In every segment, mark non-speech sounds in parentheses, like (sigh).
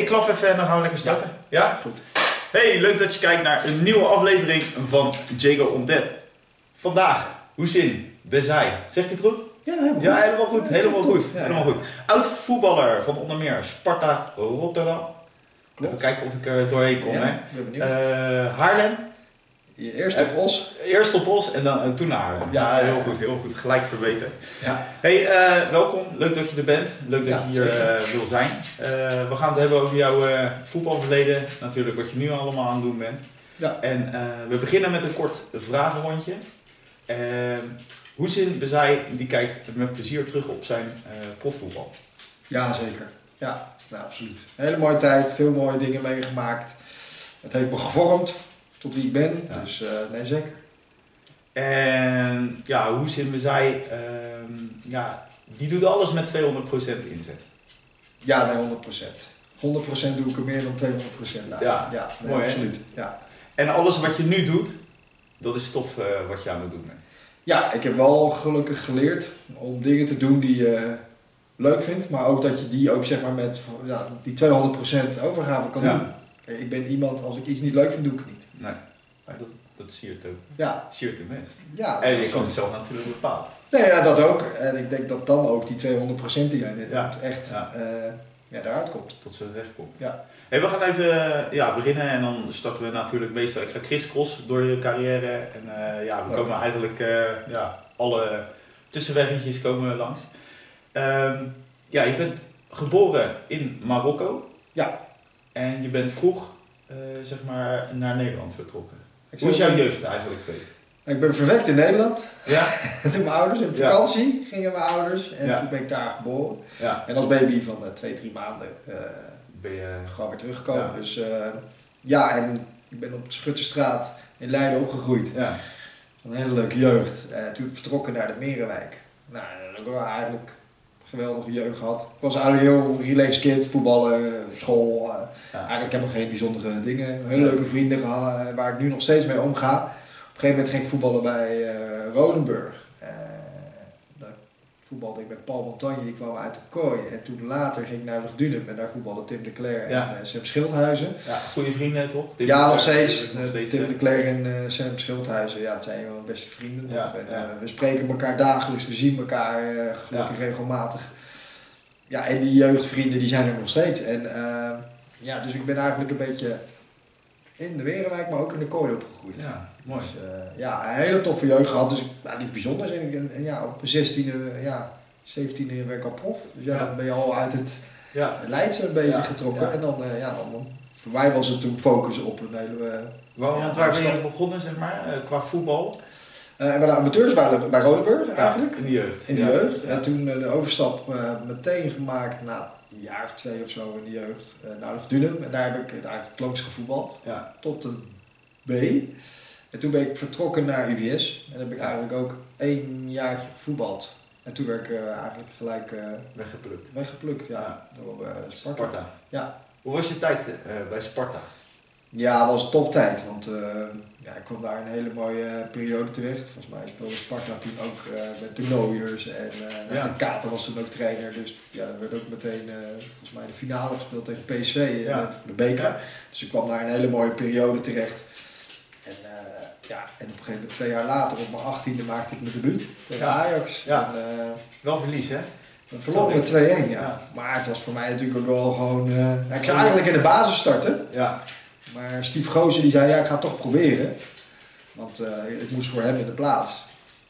Ik klap even en dan gaan we lekker starten. Ja? Goed. Hey, leuk dat je kijkt naar een nieuwe aflevering van Jago on Dead. Vandaag, Hoezin Bezai. Zeg ik het goed? Ja, helemaal Ja, goed. helemaal goed. Ja, Helemaal goed. Ja, Helemaal ja. goed. Oud voetballer van onder meer Sparta Rotterdam. Klopt. Even kijken of ik er doorheen kom. Ja, hè. Eh, Haarlem. Je eerste op Os. Eerst op Os en dan en toen naar. Ja, heel goed. Heel goed. Gelijk verbeterd. Ja. Hey, eh, welkom. Leuk dat je er bent. Leuk dat Ja, je hier eh, wil zijn. Eh, we gaan het hebben over jouw eh, voetbalverleden. Natuurlijk wat je nu allemaal aan het doen bent. Ja. En eh, we beginnen met een kort vragenrondje. Uh, Hoezin Bezai die kijkt met plezier terug op zijn eh, profvoetbal. Ja, zeker. Ja, nou, absoluut. Hele mooie tijd, veel mooie dingen meegemaakt. Het heeft me gevormd tot wie ik ben. Ja. Dus eh, nee, zeker. En ja, Hoezin Bezai, ehm, ja, die doet alles met 200% inzet. Ja, nee, 100%. 100% doe ik er meer dan 200% aan. Ja, ja nee, mooi, hè? absoluut. Ja. En alles wat je nu doet, dat is tof eh, wat je aan het doen bent. ja, ik heb wel gelukkig geleerd om dingen te doen die je leuk vindt. Maar ook dat je die ook zeg maar met ja, die 200% overgave kan Ja. doen. Kijk, ik ben iemand, als ik iets niet leuk vind, doe ik het niet. Nee, maar dat, dat siert ook. Ja, Siert de mens. ja. En je kan het zelf natuurlijk bepalen. Nee, ja, dat ook. En ik denk dat dan ook die 200% die jij net Ja. echt Ja. eh, ja, daaruit komt. Tot ze wegkomt. Ja. Hey, we gaan even eh, ja, beginnen en dan starten we natuurlijk meestal. Ik ga crisscross door je carrière. En eh, ja, we Leuk. komen eigenlijk eh, ja, alle tussenweggetjes komen langs. Ehm, ja, je bent geboren in Marokko. Ja. En je bent vroeg eh, zeg maar naar Nederland vertrokken. Hoe is jouw jeugd eigenlijk geweest? ik ben verwekt in Nederland. Ja, (laughs) toen mijn ouders in Ja. vakantie gingen mijn ouders. En Ja. toen ben ik daar geboren. ja. En als baby van eh, twee, drie maanden eh, Ben je... gewoon weer teruggekomen. Ja. Dus ja, en ik ben op de Schutterstraat in Leiden opgegroeid. Ja, Een hele leuke jeugd. Toen vertrokken naar de Merenwijk. Nou, ik wel eigenlijk geweldige jeugd gehad. Ik was eigenlijk heel relaxed kind, voetballen, school. eh, ja. Eigenlijk heb ik geen bijzondere dingen. Hele leuke vrienden gehad eh, waar ik nu nog steeds mee omga. Op een gegeven moment ging ik voetballen bij eh Rodenburg. Voetbalde ik met Paul Montagne, die kwam uit de kooi. En toen later ging ik naar Lugdunum en daar voetbalde Tim de Cler en eh, Sam Schildhuizen. ja goede vrienden toch? Tim ja, de nog Cler, steeds. nog Eh, steeds, Tim eh, de Cler en eh, Sam Schildhuizen, ja, dat zijn wel beste vrienden. nog. Ja, en, ja. we spreken elkaar dagelijks, we zien elkaar gelukkig regelmatig. Ja, en die jeugdvrienden die zijn er nog steeds. En ja, dus ik ben eigenlijk een beetje in de Werenwijk, maar ook in de kooi opgegroeid. Ja, mooi. Dus, eh, ja, een hele toffe jeugd gehad. Dus ja, niet bijzonder. En, en, en ja, op mijn 16e, ja, 17e werd ik al prof. Dus ja, dan ben je al uit het Ja, Leidse een beetje getrokken. En dan, eh, ja, dan, voor mij was het toen focus op een hele... eh, want waar ben je begonnen, zeg maar, qua voetbal? eh, bij de amateurs bij, bij Rodenburg eigenlijk. in de jeugd. In de Ja. jeugd. En toen de overstap meteen gemaakt na een jaar of twee of zo in de jeugd naar Dunum. En daar heb ik het eigenlijk het langst gevoetbald. Ja. Tot de B. En toen ben ik vertrokken naar UVS. En heb ik eigenlijk ook één jaartje gevoetbald. En toen werd ik eh, eigenlijk gelijk eh, Weggeplukt. weggeplukt ja, door eh, Sparta. Sparta. Ja. Hoe was je tijd bij Sparta? Ja, het was een toptijd. Want ja, ik kwam daar een hele mooie periode terecht. Volgens mij speelde Sparta toen ook met de Nooiers. En Ja. de Kater was toen ook trainer. Dus ja, er werd ook meteen volgens mij de finale gespeeld tegen PSV Ja. voor de beker. Dus ik kwam daar een hele mooie periode terecht. En, ja, en op een gegeven moment, twee jaar later, op mijn achttiende, maakte ik mijn debuut tegen Ja. Ajax. Ja. En, eh, Wel verlies, hè? we verloren met 2-1, ja. Ja. Maar het was voor mij natuurlijk ook wel gewoon... eh, ik zou eigenlijk in de basis starten. Ja. Maar Steve Gozen die zei, ja, ik ga het toch proberen. Want eh, ik moest voor hem in de plaats.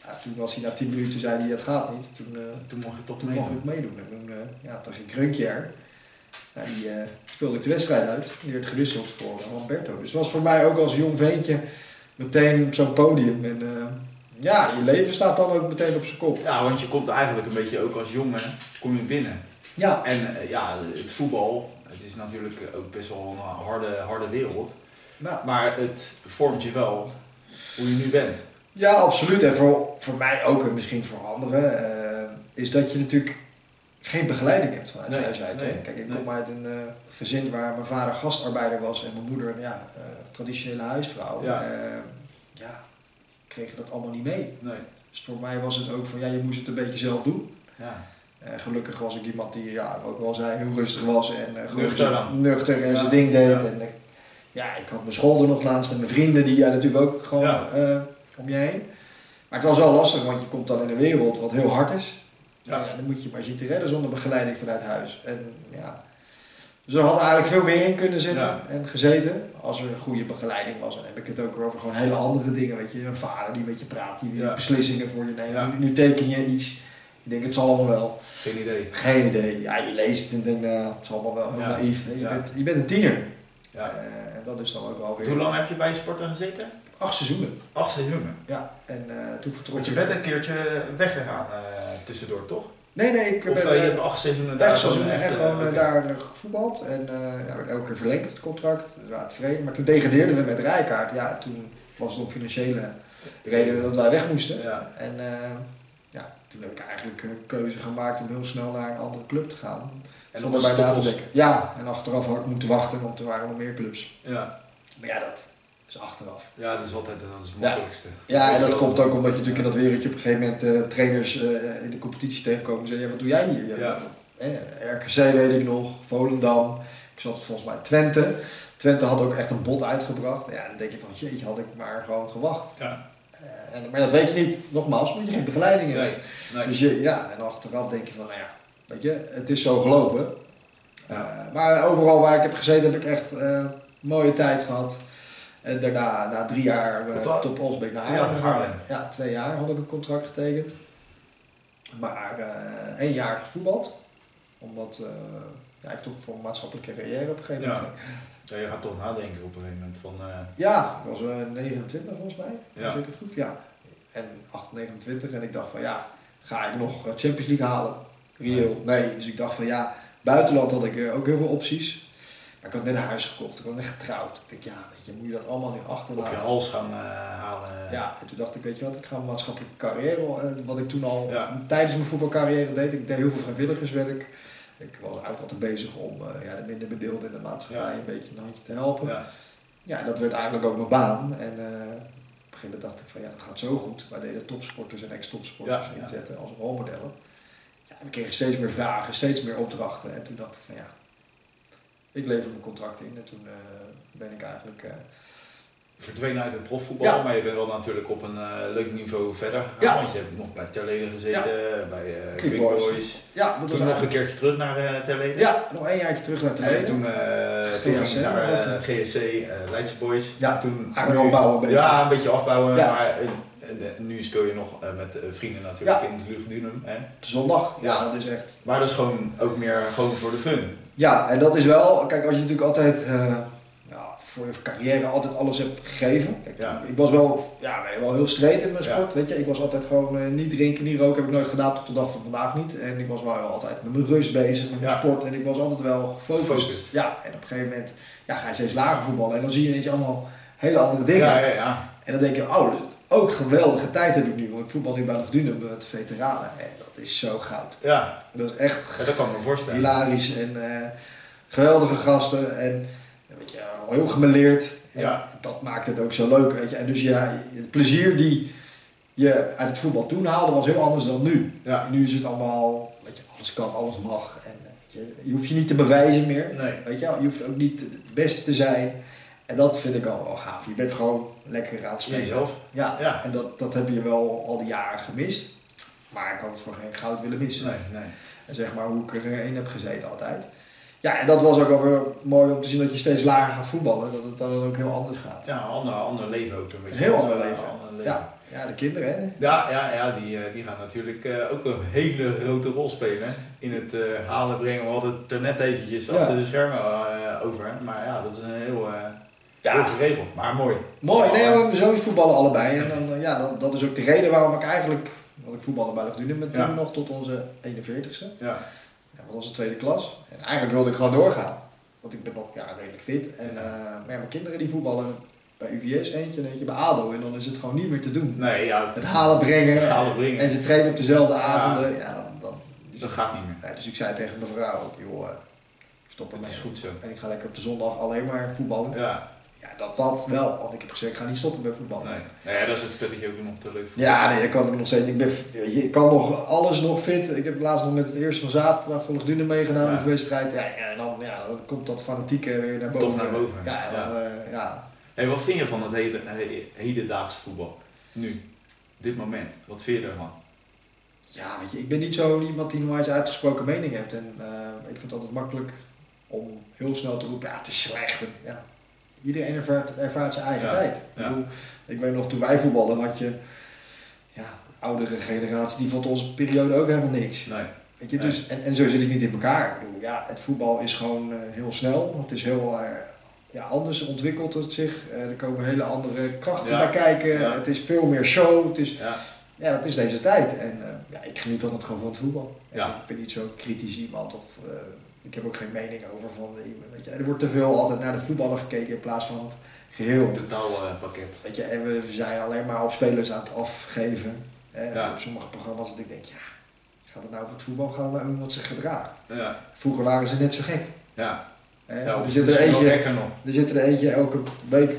Ja, toen was hij na 10 minuten, zei hij, het gaat niet. Toen, eh, Toen mocht je toch toen meedoen. mocht ik meedoen. En toen, ja, toen ging Grunkjaer. Ja, die speelde ik de wedstrijd uit. Die werd gewisseld voor Lamberto. Dus het was voor mij ook als jong ventje meteen op zo'n podium. En eh, ja, je leven staat dan ook meteen op zijn kop. Ja, want je komt eigenlijk een beetje ook als jongen, kom je binnen. Ja, En eh, ja, het voetbal, het is natuurlijk ook best wel een harde, harde wereld. nou, Maar het vormt je wel hoe je nu bent. Ja, absoluut. En voor, voor mij ook en misschien voor anderen, eh, is dat je natuurlijk geen begeleiding hebt vanuit Nee, huis uit. nee, Kijk, ik nee. kom uit een eh, gezin waar mijn vader gastarbeider was en mijn moeder ja, eh, traditionele huisvrouw. Ja. Eh, ja, kregen dat allemaal niet mee. Nee. Dus voor mij was het ook van, ja, je moest het een beetje zelf doen. Ja. Gelukkig was ik iemand die ja, ook wel zei heel rustig was en uh, Nuchter nuchter en Ja. zijn ding deed. Ja. En, ja, ik had mijn school er nog naast en mijn vrienden die jij natuurlijk ook gewoon om je heen. Maar het was wel lastig, want je komt dan in een wereld wat heel hard is. Ja. Ja. dan moet je maar zien te redden zonder begeleiding vanuit huis. En ja, dus er had eigenlijk veel meer in kunnen zitten Ja. en gezeten. Als er een goede begeleiding was, dan heb ik het ook over gewoon hele andere dingen. Weet je, een vader die met je praat, die Ja. beslissingen voor je neemt. Ja. Nu, nu teken je iets. Ik denk, het zal allemaal wel. Geen idee. Geen idee. Ja, je leest het en denkt, nou, het zal allemaal wel heel naïef. Je, bent, je bent een tiener. Ja. Eh, en dat is dan ook wel weer... Hoe lang heb je bij Sporten gezeten? Acht seizoenen. Acht seizoenen. Ja, en eh, toen vertrok Want je bent een keertje weggegaan eh, tussendoor, toch? Nee, nee, ik Of ben... eh, je hebt acht seizoenen daar Echt, gewoon seizoen, echt gewoon daar gevoetbald en ja, elke keer verlengd het contract. We waren tevreden. Maar toen degradeerden we met Rijkaard. Ja, toen was het om financiële redenen dat wij weg moesten. Ja. En ja, toen heb ik eigenlijk een keuze gemaakt om heel snel naar een andere club te gaan. En zonder bij na te denken. Ja, en achteraf had ik moeten wachten, want er waren nog meer clubs. Ja. Maar ja, dat is achteraf. ja, dat is altijd dat is het makkelijkste. Ja, en dat komt ook omdat je natuurlijk in dat wereldje op een gegeven moment eh, trainers eh, in de competitie tegenkomen en zeggen, ja, wat doe jij hier? Ja. Eh, RKC weet ik nog, Volendam, ik zat volgens mij Twente. Twente had ook echt een bod uitgebracht. Ja, dan denk je van, jeetje, had ik maar gewoon gewacht. Ja. En, maar dat weet je niet, nogmaals, omdat je geen begeleiding hebt. Nee, nee. Dus je, ja, en achteraf denk je van, nou ja, weet je, het is zo gelopen. Ja. Maar overal waar ik heb gezeten heb ik echt mooie tijd gehad. En daarna, na drie jaar, uh, tot Olsbeek naar Ja, Haarlem. Ja, twee jaar had ik een contract getekend. Maar eh één jaar gevoetbald. Omdat eh, ja, ik toch voor een maatschappelijke carrière op een gegeven Ja. moment ging. Ja, je gaat toch nadenken op een gegeven moment van... eh, Ja, ik was eh, 29 volgens mij. Ja. Zeg ik het goed? Ja. En 8, 29 en ik dacht van ja, ga ik nog Champions League halen? Real? Nee. Dus ik dacht van ja, buitenland had ik ook heel veel opties. Maar ik had net een huis gekocht, ik was net getrouwd. Ik dacht ja, weet je, moet je dat allemaal nu op je achterlaten? hals gaan eh, halen. Ja, en toen dacht ik, weet je wat, ik ga mijn maatschappelijke carrière, eh, wat ik toen al Ja. tijdens mijn voetbalcarrière deed. Ik deed heel veel vrijwilligerswerk. Ik was eigenlijk altijd bezig om eh, ja, de minder bedeelden in de maatschappij Ja. een beetje een handje te helpen. Ja. Ja, dat werd eigenlijk ook mijn baan. En op een gegeven moment dacht ik van ja, dat gaat zo goed. Wij deden topsporters en ex-topsporters inzetten als rolmodellen. Ja, we kregen steeds meer vragen, steeds meer opdrachten. En toen dacht ik van ja, ik lever mijn contract in. En toen eh, ben ik eigenlijk... eh, Verdwenen uit het profvoetbal, Ja. maar je bent wel natuurlijk op een eh, leuk niveau verder gegaan. Ja. Want je hebt nog bij Terleden gezeten, bij eh Quick Boys. Boys. ja, dat was Toen nog een keertje terug naar eh Terleden. Ja, nog één jaartje terug naar En Terleden. toen, eh toen ging GSC je naar GSC, Leidse Boys. Ja, toen, afbouwen een. Ja, een beetje afbouwen. Maar nu speel je nog met vrienden natuurlijk in het Luchtdunum. Hè? De zondag, Ja. dat is echt... Maar dat is gewoon ook meer gewoon voor de fun. Ja, en dat is wel, kijk, als je natuurlijk altijd eh, ja, voor je carrière altijd alles hebt gegeven. Kijk, Ja. Ik was wel, ja, wel heel straight in mijn sport, weet je. Ik was altijd gewoon eh, niet drinken, niet roken, heb ik nooit gedaan tot de dag van vandaag niet. En ik was wel altijd met mijn rust bezig, met mijn sport. En ik was altijd wel gefocust. Ja, en op een gegeven moment ja, ga je steeds lager voetballen en dan zie je ineens allemaal hele andere dingen. Ja, ja, ja. En dan denk je, oh, ook geweldige tijd heb ik nu. Want ik voetbal nu bij de Dunum met de veteranen. En dat is zo goud. Ja, Dat is echt ja, dat kan ik me voorstellen. hilarisch en eh, geweldige gasten en weet je, heel gemeleerd. En Ja. dat maakt het ook zo leuk, weet je. En dus ja, het plezier die je uit het voetbal toen haalde was heel anders dan nu. Ja. Nu is het allemaal, weet je, alles kan, alles mag. En eh, weet je, je hoeft je niet te bewijzen meer. Nee. Weet je, je hoeft ook niet het beste te zijn. En dat vind ik al wel gaaf. Je bent gewoon lekker aan het spelen. Jezelf. Ja, Ja. en dat, dat heb je wel al die jaren gemist. Maar ik had het voor geen goud willen missen. Nee, nee. En zeg maar hoe ik erin heb gezeten altijd. Ja, en dat was ook wel weer mooi om te zien dat je steeds lager gaat voetballen. Dat het dan ook heel anders gaat. Ja, een ander, ander leven ook een beetje. Een heel ander leven. ander leven. Ja, ja de kinderen hè. Ja, ja, ja die, eh, die gaan natuurlijk eh, ook een hele grote rol spelen in het eh, halen brengen. We hadden het er net eventjes Ja. achter de schermen over. Maar ja, dat is een heel, Ja. heel geregeld, maar mooi. Mooi, nee, maar mijn zoons voetballen allebei. En dan, eh, ja, dat, dat is ook de reden waarom ik eigenlijk, want ik voetbalde bij Lugdunum met Ja. nog tot onze 41ste. Ja, Ja, dat was de tweede klas. En eigenlijk wilde ik gewoon doorgaan. Want ik ben nog ja, redelijk fit. En eh, maar ja, mijn kinderen die voetballen bij UVS eentje en eentje bij ADO. En dan is het gewoon niet meer te doen. nee, ja, Het halen brengen. Het halen brengen. En ze trainen op dezelfde avonden. Ja, dan, dan, dus, dat gaat niet meer. nee, dus ik zei tegen mijn vrouw ook, joh, eh, stop Het ermee. is goed zo. En ik ga lekker op de zondag alleen maar voetballen. Ja, dat dat wel. Want ik heb gezegd, ik ga niet stoppen met voetbal. Nee. Nou ja, dat is het dat ik ook nog te leuk voor. Ja, nee, dat kan ik nog steeds. Ik, ben, ik kan nog alles nog fit. Ik heb laatst nog met het eerste van zaterdag volgens Dune meegedaan Ja. de wedstrijd. Ja, en dan, ja, dan komt dat fanatieke weer naar boven. Toch naar boven. Ja, dan, Ja. eh, ja. Hey, wat vind je van het heden, he- hedendaags voetbal? Nu, dit moment. Wat vind je ervan? Ja, weet je, ik ben niet zo iemand die nooit uitgesproken mening heeft. En eh, ik vind het altijd makkelijk om heel snel te roepen, ja, het is slecht. En, ja, iedereen ervaart, ervaart zijn eigen Ja, tijd. Ik, bedoel, ik weet nog, toen wij voetballen had je, ja, de oudere generatie, die vond onze periode ook helemaal niks. Nee. Weet je, Nee. dus, en, en zo zit ik niet in elkaar. Ik bedoel, ja, het voetbal is gewoon eh, heel snel. Het is heel eh, ja, anders ontwikkelt het zich. Eh, er komen hele andere krachten bij kijken. Het is veel meer show. Het is, Ja. dat is deze tijd. En ja, ik geniet altijd gewoon van het voetbal. Ja. Ik ben niet zo kritisch iemand of ik heb ook geen mening over van. eh, Weet je, er wordt te veel altijd naar de voetballer gekeken in plaats van het geheel. Totaalpakket. Weet je, en we zijn alleen maar op spelers aan het afgeven. Eh, Ja. Op sommige programma's dat ik denk, ja, gaat het nou over het voetbal, gaat het nou wat zich gedraagt? ja. Vroeger waren ze net zo gek. Ja. Er, zit er, eentje, er zit er eentje elke week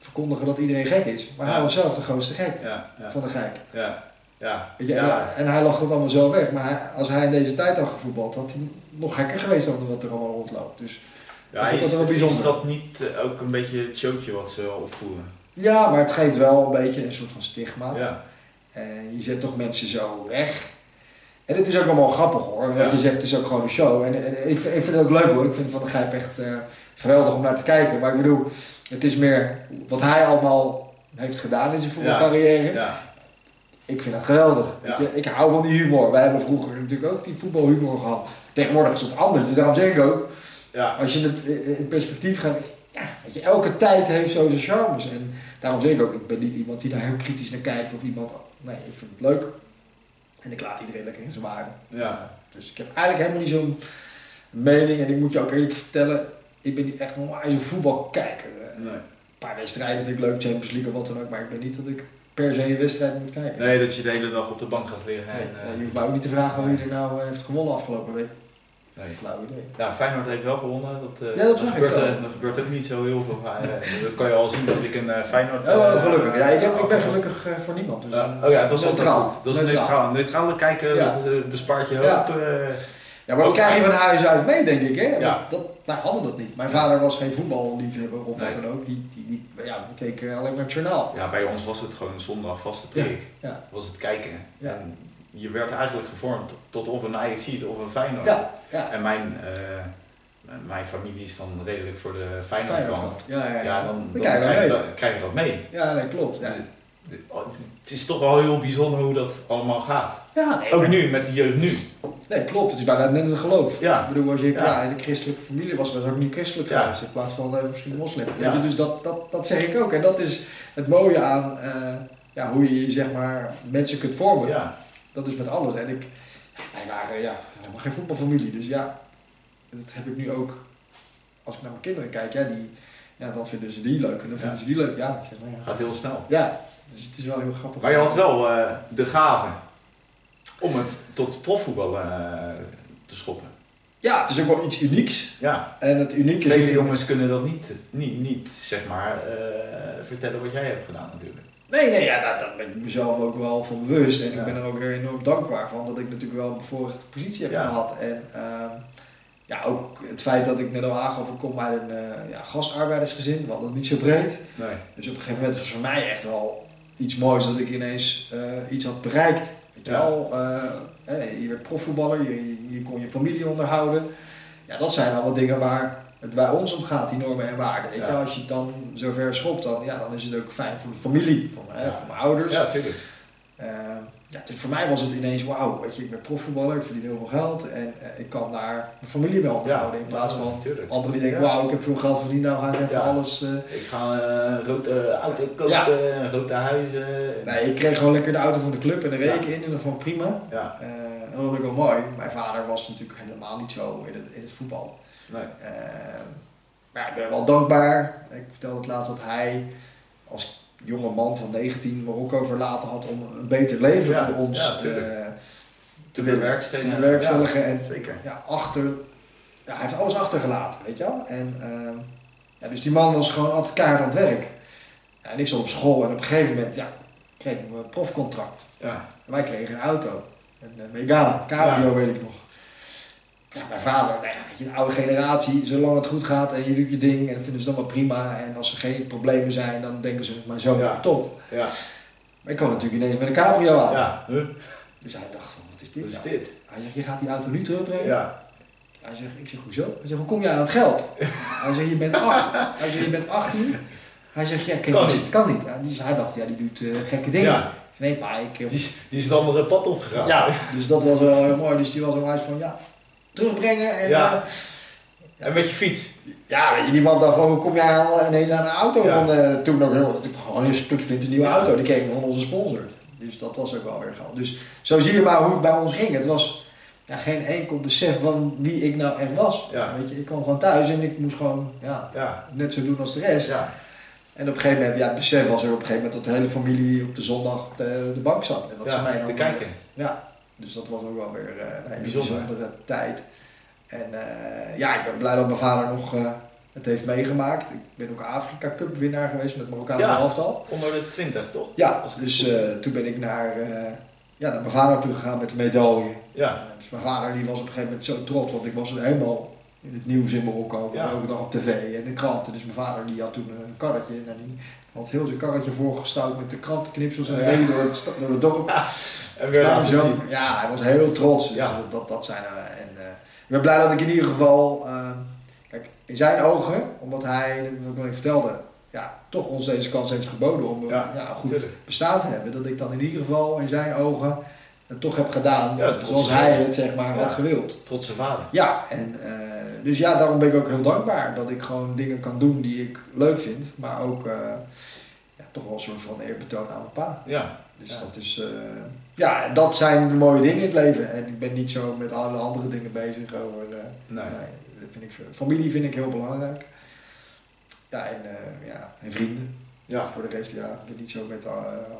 verkondigen dat iedereen gek is. Maar Ja. hij was zelf de grootste gek van de gek. Ja. Ja. En, en hij lacht het allemaal zelf weg. Maar als hij in deze tijd had gevoetbald, had hij nog gekker geweest dan wat er allemaal rondloopt. Dus Ja, is, dat wel is bijzonder. dat niet eh, ook een beetje het showtje wat ze opvoeren? ja, maar het geeft wel een beetje een soort van stigma. Ja. En je zet toch mensen zo weg. En het is ook allemaal grappig hoor. Ja. je zegt, het is ook gewoon een show. En, en ik, vind- ik vind het ook leuk hoor. Ik vind Van de Gijp echt eh, geweldig om naar te kijken. Maar ik bedoel, het is meer wat hij allemaal heeft gedaan in zijn voetbalcarrière. Ja. Ik vind het geweldig. Ik hou van die humor. Wij hebben vroeger natuurlijk ook die voetbalhumor gehad. Tegenwoordig is het anders. Dus daarom zeg ik ook, Ja. als je het in perspectief gaat, ja, weet je, elke tijd heeft zo zijn charmes. En daarom zeg ik ook, ik ben niet iemand die daar heel kritisch naar kijkt of iemand, nee, ik vind het leuk. En ik laat iedereen lekker in zijn waarde. Ja. Dus ik heb eigenlijk helemaal niet zo'n mening en ik moet je ook eerlijk vertellen, ik ben niet echt een wijze voetbalkijker. Eh, Nee. Een paar wedstrijden vind ik leuk, Champions League of wat dan ook, maar ik ben niet dat ik per se een wedstrijd moet kijken. nee, dat je de hele dag op de bank gaat liggen. Nee, En, eh, je hoeft mij ook niet te vragen wie er nou eh, heeft gewonnen afgelopen week. Nee. Flauw idee. Ja, Feyenoord heeft wel gewonnen. Dat, eh, Ja, dat gebeurt, eh, dat gebeurt ook niet zo heel veel. Maar, dan kan je al zien dat ik een Feyenoord... Oh, gelukkig. Ja, ik, heb, ik ben gelukkig voor niemand. Dus, oh ja, dat is neutraal. Dat is neutraal. Neutraal kijken, Ja. dat bespaart je hoop. Ja. Ja, maar dat krijg je van huis uit mee, denk ik. Hè? Ja. Dat, wij hadden dat niet. Mijn vader was geen voetballiefhebber of wat dan ook. Die, die, die, ja, we keken alleen maar het journaal. ja, bij ons was het gewoon zondag vaste preek. Ja. Was het kijken. Ja. En je werd eigenlijk gevormd tot of een Ajax of een Feyenoord. Ja, ja. En mijn, eh, mijn familie is dan redelijk voor de Feyenoord kant. Feyenoord. Ja, ja, ja. Ja, dan, krijg je dat, krijg je dat mee. Ja, nee, klopt. Ja, oh, Het is toch wel heel bijzonder hoe dat allemaal gaat. ja nee, Ook nu, met de jeugd nu. nee, klopt. Het is bijna net een geloof. Ja. Ik bedoel, als je Ja. in de christelijke familie was, was ook niet christelijk Ja. geweest. In plaats van eh, misschien moslim. Ja. Dus dat, dat, dat zeg ik ook. En dat is het mooie aan eh, ja, hoe je zeg maar, mensen kunt vormen. Ja. Dat is met alles. En ik, wij waren ja, helemaal geen voetbalfamilie. Dus ja, dat heb ik nu ook. Als ik naar mijn kinderen kijk, ja, die, ja, dan vinden ze die leuk. En dan vinden Ja. ze die leuk. Ja, ik zeg, ja. Gaat heel snel. ja, dus het is wel heel grappig. Maar je had wel eh, de gave om het tot profvoetbal eh, te schoppen. Ja, het is ook wel iets unieks. Ja. En het unieke Vele jongens kunnen dat niet, niet, niet zeg maar, eh, vertellen wat jij hebt gedaan natuurlijk. Nee, nee, ja, daar, daar ben ik mezelf ook wel van bewust. En Ja. ik ben er ook weer enorm dankbaar van dat ik natuurlijk wel een bevoorrechte positie heb Ja. gehad. En ehm, ja, ook het feit dat ik net al aangaf, ik kom uit een eh ja, gastarbeidersgezin, wat dat niet zo breed. Nee. Dus op een gegeven moment was het voor mij echt wel iets moois dat ik ineens eh, iets had bereikt. Weet je wel, eh, je werd profvoetballer, je, je, je kon je familie onderhouden. Ja, dat zijn allemaal dingen waar het bij ons om gaat, die normen en waarden. Weet je, Ja. als je het dan zo ver schopt, dan, ja, dan is het ook fijn voor de familie, voor, Ja. voor mijn ouders. Ja, tuurlijk. Eh, ja, dus voor mij was het ineens, wauw, weet je, ik ben profvoetballer, ik verdien heel veel geld en eh, ik kan daar mijn familie mee onderhouden. in plaats van Tuurlijk. anderen die denken, wauw, ik heb veel geld verdiend, nou ga ik even alles... eh, Ik ga eh, een rode auto kopen, een rode huizen. Nee, ik kreeg gewoon lekker de auto van de club en Ja. ik in en dat vond ik prima. Ja, Eh, en dat vond ik wel mooi. Mijn vader was natuurlijk helemaal niet zo in het, in het voetbal. Nee. Eh, maar ik ben wel dankbaar. Ik vertelde het laatst dat hij als jonge man van 19 Marokko verlaten had om een beter leven Ja, voor ons ja, eh, Te bewerkstelligen. te bewerkstelligen. En Ja, zeker. ja, achter, ja, hij heeft alles achtergelaten, weet je wel. En ehm, Ja, dus die man was gewoon altijd keihard aan het werk. Ja, en ik zat op school en op een gegeven moment ja, kreeg ik een profcontract. Ja. En wij kregen een auto. Een Megane, cabrio weet ik nog. Ja, mijn vader, nou ja, de oude generatie, zolang het goed gaat en je doet je ding en vinden ze dan wel prima. En als er geen problemen zijn, dan denken ze, mijn zoon, Ja. top. Ja. Maar ik kwam natuurlijk ineens met een cabrio aan. Ja. Huh? Dus hij dacht van, wat is dit Wat is nou? dit? Hij zegt, je gaat die auto nu terugbrengen? Ja. Hij zegt, ik zeg, hoezo? Hij zegt, hoe kom je aan het geld? Hij zegt, je bent, acht. Hij zegt, je bent 18. Hij zegt, ja, Kan niet. Kan niet. Dus hij dacht, ja, die doet eh, gekke dingen. Ja. Nee, pa, ik... Die, is- die is het andere pad opgegaan. Ja, dus dat was wel heel mooi. Dus die was wel eens van, ja, terugbrengen. En, Ja. eh, En met je fiets. ja, weet je, die man dacht van, hoe kom jij aan, ineens aan een auto? Ja. Want eh, toen nog heel, natuurlijk gewoon een stukje een nieuwe auto. Die kregen we van onze sponsor. Dus dat was ook wel weer gaaf. Dus zo zie je maar hoe het bij ons ging. Het was ja, geen enkel besef van wie ik nou echt was. Ja. Weet je, ik kwam gewoon thuis en ik moest gewoon ja, net zo doen als de rest. Ja. En op een gegeven moment, ja, het besef was er op een gegeven moment dat de hele familie op de zondag op de, de bank zat. En dat ze mij dan, Te kijken. Ja, dus dat was ook wel weer eh, een Bijzonder. bijzondere tijd. En eh, ja, ik ben blij dat mijn vader nog eh, het heeft meegemaakt. Ik ben ook Afrika Cup winnaar geweest met Marokkaanse Ja. elftal. Onder de 20, toch? Ja, dus toen ben ik naar, ja, naar mijn vader toe gegaan met de medaille. Ja. Dus mijn vader die was op een gegeven moment zo trots, want ik was helemaal in het nieuws in Marokko, Ja. elke dag op tv en de kranten. Dus mijn vader die had toen een karretje en die had heel zijn karretje voorgestouwd met de krantenknipsels en Ja. reed door het, door het dorp. (laughs) En weer Nou, laten zo- zien. ja, hij was heel trots. Dus Ja. dat, dat, zijn. En eh, ik ben blij dat ik in ieder geval, eh, kijk, in zijn ogen, omdat hij, wat ik nog even vertelde, ja, toch ons deze kans heeft geboden om Ja, goed Tuurlijk. bestaan te hebben. Dat ik dan in ieder geval in zijn ogen het toch heb gedaan Ja, zoals hij het zeg maar had gewild. Trotse vader. Ja, en eh, dus ja, daarom ben ik ook heel dankbaar dat ik gewoon dingen kan doen die ik leuk vind, maar ook eh, ja, toch wel een soort van eerbetoon aan mijn pa. Ja. Dus dat is, ja, en dat zijn de mooie dingen in het leven. En ik ben niet zo met alle andere dingen bezig over, eh, Nee. nee, dat vind ik, familie vind ik heel belangrijk. Ja, en, eh, ja, en vrienden. Ja. Voor de rest, ja, ik ben niet zo met eh,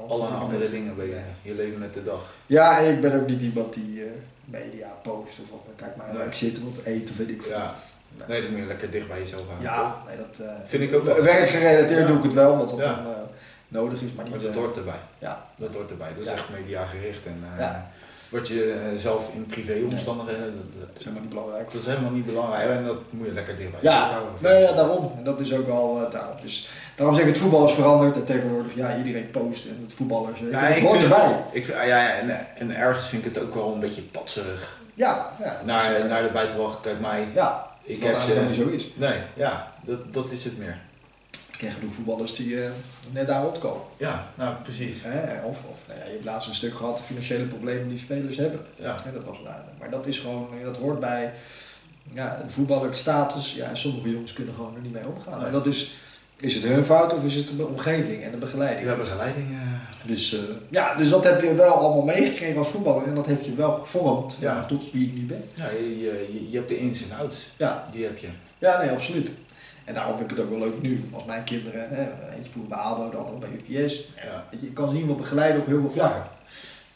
Alle andere bezig. dingen ben je. Je leven met de dag. Ja, en ik ben ook niet iemand die media post of wat. Kijk maar, Nee. ik zit, wat eten, weet ik Ja. wat. Nee. Nee, dan moet je lekker dicht bij jezelf houden. Ja, nee, dat Vind ik ook wel. Werkgerelateerd Ja. doe ik het wel, dat Ja. dan nodig is, maar niet... Maar dat eh, hoort erbij. ja, Dat hoort erbij. Dat is echt mediagericht. En eh, wat je eh, zelf in privéomstandigheden, dat, dat is helemaal niet belangrijk. dat is helemaal niet belangrijk. En dat moet je lekker dicht bij jezelf Ja, houden. nee, ja, daarom. En dat is ook uh, daarom. Dus daarom zeg ik, het voetbal is veranderd en tegenwoordig, ja, iedereen post en het voetballers. Ja, het ik hoort vind erbij. het, ik vind, ah, ja, en, en ergens vind ik het ook wel een beetje patserig. Ja, ja. Naar, is, naar de buitenwacht, kijk mij. ja, Ik heb ze. niet zo is. Nee, ja, dat, dat is het meer. Ken genoeg voetballers die eh, net daar rondkomen. Ja, nou precies. Hè? Of, of nou ja, je hebt laatst een stuk gehad, de financiële problemen die spelers hebben. Ja, En dat was, nou, maar dat is gewoon, dat hoort bij ja, de voetballerstatus. Ja, en sommige jongens kunnen gewoon er niet mee omgaan. Nee. En dat is, is het hun fout of is het de omgeving en de begeleiding? ja begeleiding. eh, Dus, eh, ja, dus dat heb je wel allemaal meegekregen als voetballer en dat heeft je wel gevormd Ja. eh, tot wie ik nu ben. ja, je, je, je hebt de ins en outs. Ja, Die heb je. ja nee, absoluut. En daarom vind ik het ook wel leuk nu, als mijn kinderen, hè, eentje voelt bij ADO, de andere bij UVS. Ja. Je, ik kan ze niet meer begeleiden op heel veel vlakken.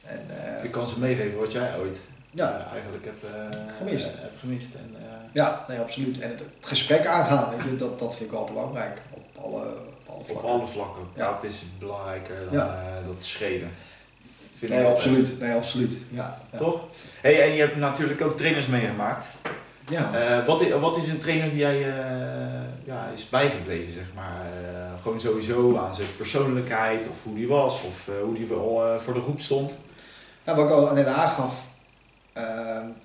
En, eh, Ik kan ze meegeven wat jij ooit ja, eh, eigenlijk hebt eh, Gemist. hebt gemist. En, ja, nee, absoluut. En het, het gesprek aangaan, je, dat, dat vind ik wel belangrijk. Op alle, op alle op vlakken. alle vlakken. Ja. Het is belangrijker dan Ja. dat schreeuwen. Vind Nee, ik absoluut. Nee, absoluut. Ja, ja. Toch? Hey, en je hebt natuurlijk ook trainers meegemaakt. Ja. Eh, wat, is, wat is een trainer die jij eh, ja, is bijgebleven, zeg maar? Eh, gewoon sowieso aan zijn persoonlijkheid, of hoe die was, of hoe die voor, voor de groep stond. Nou, wat ik al net aangaf,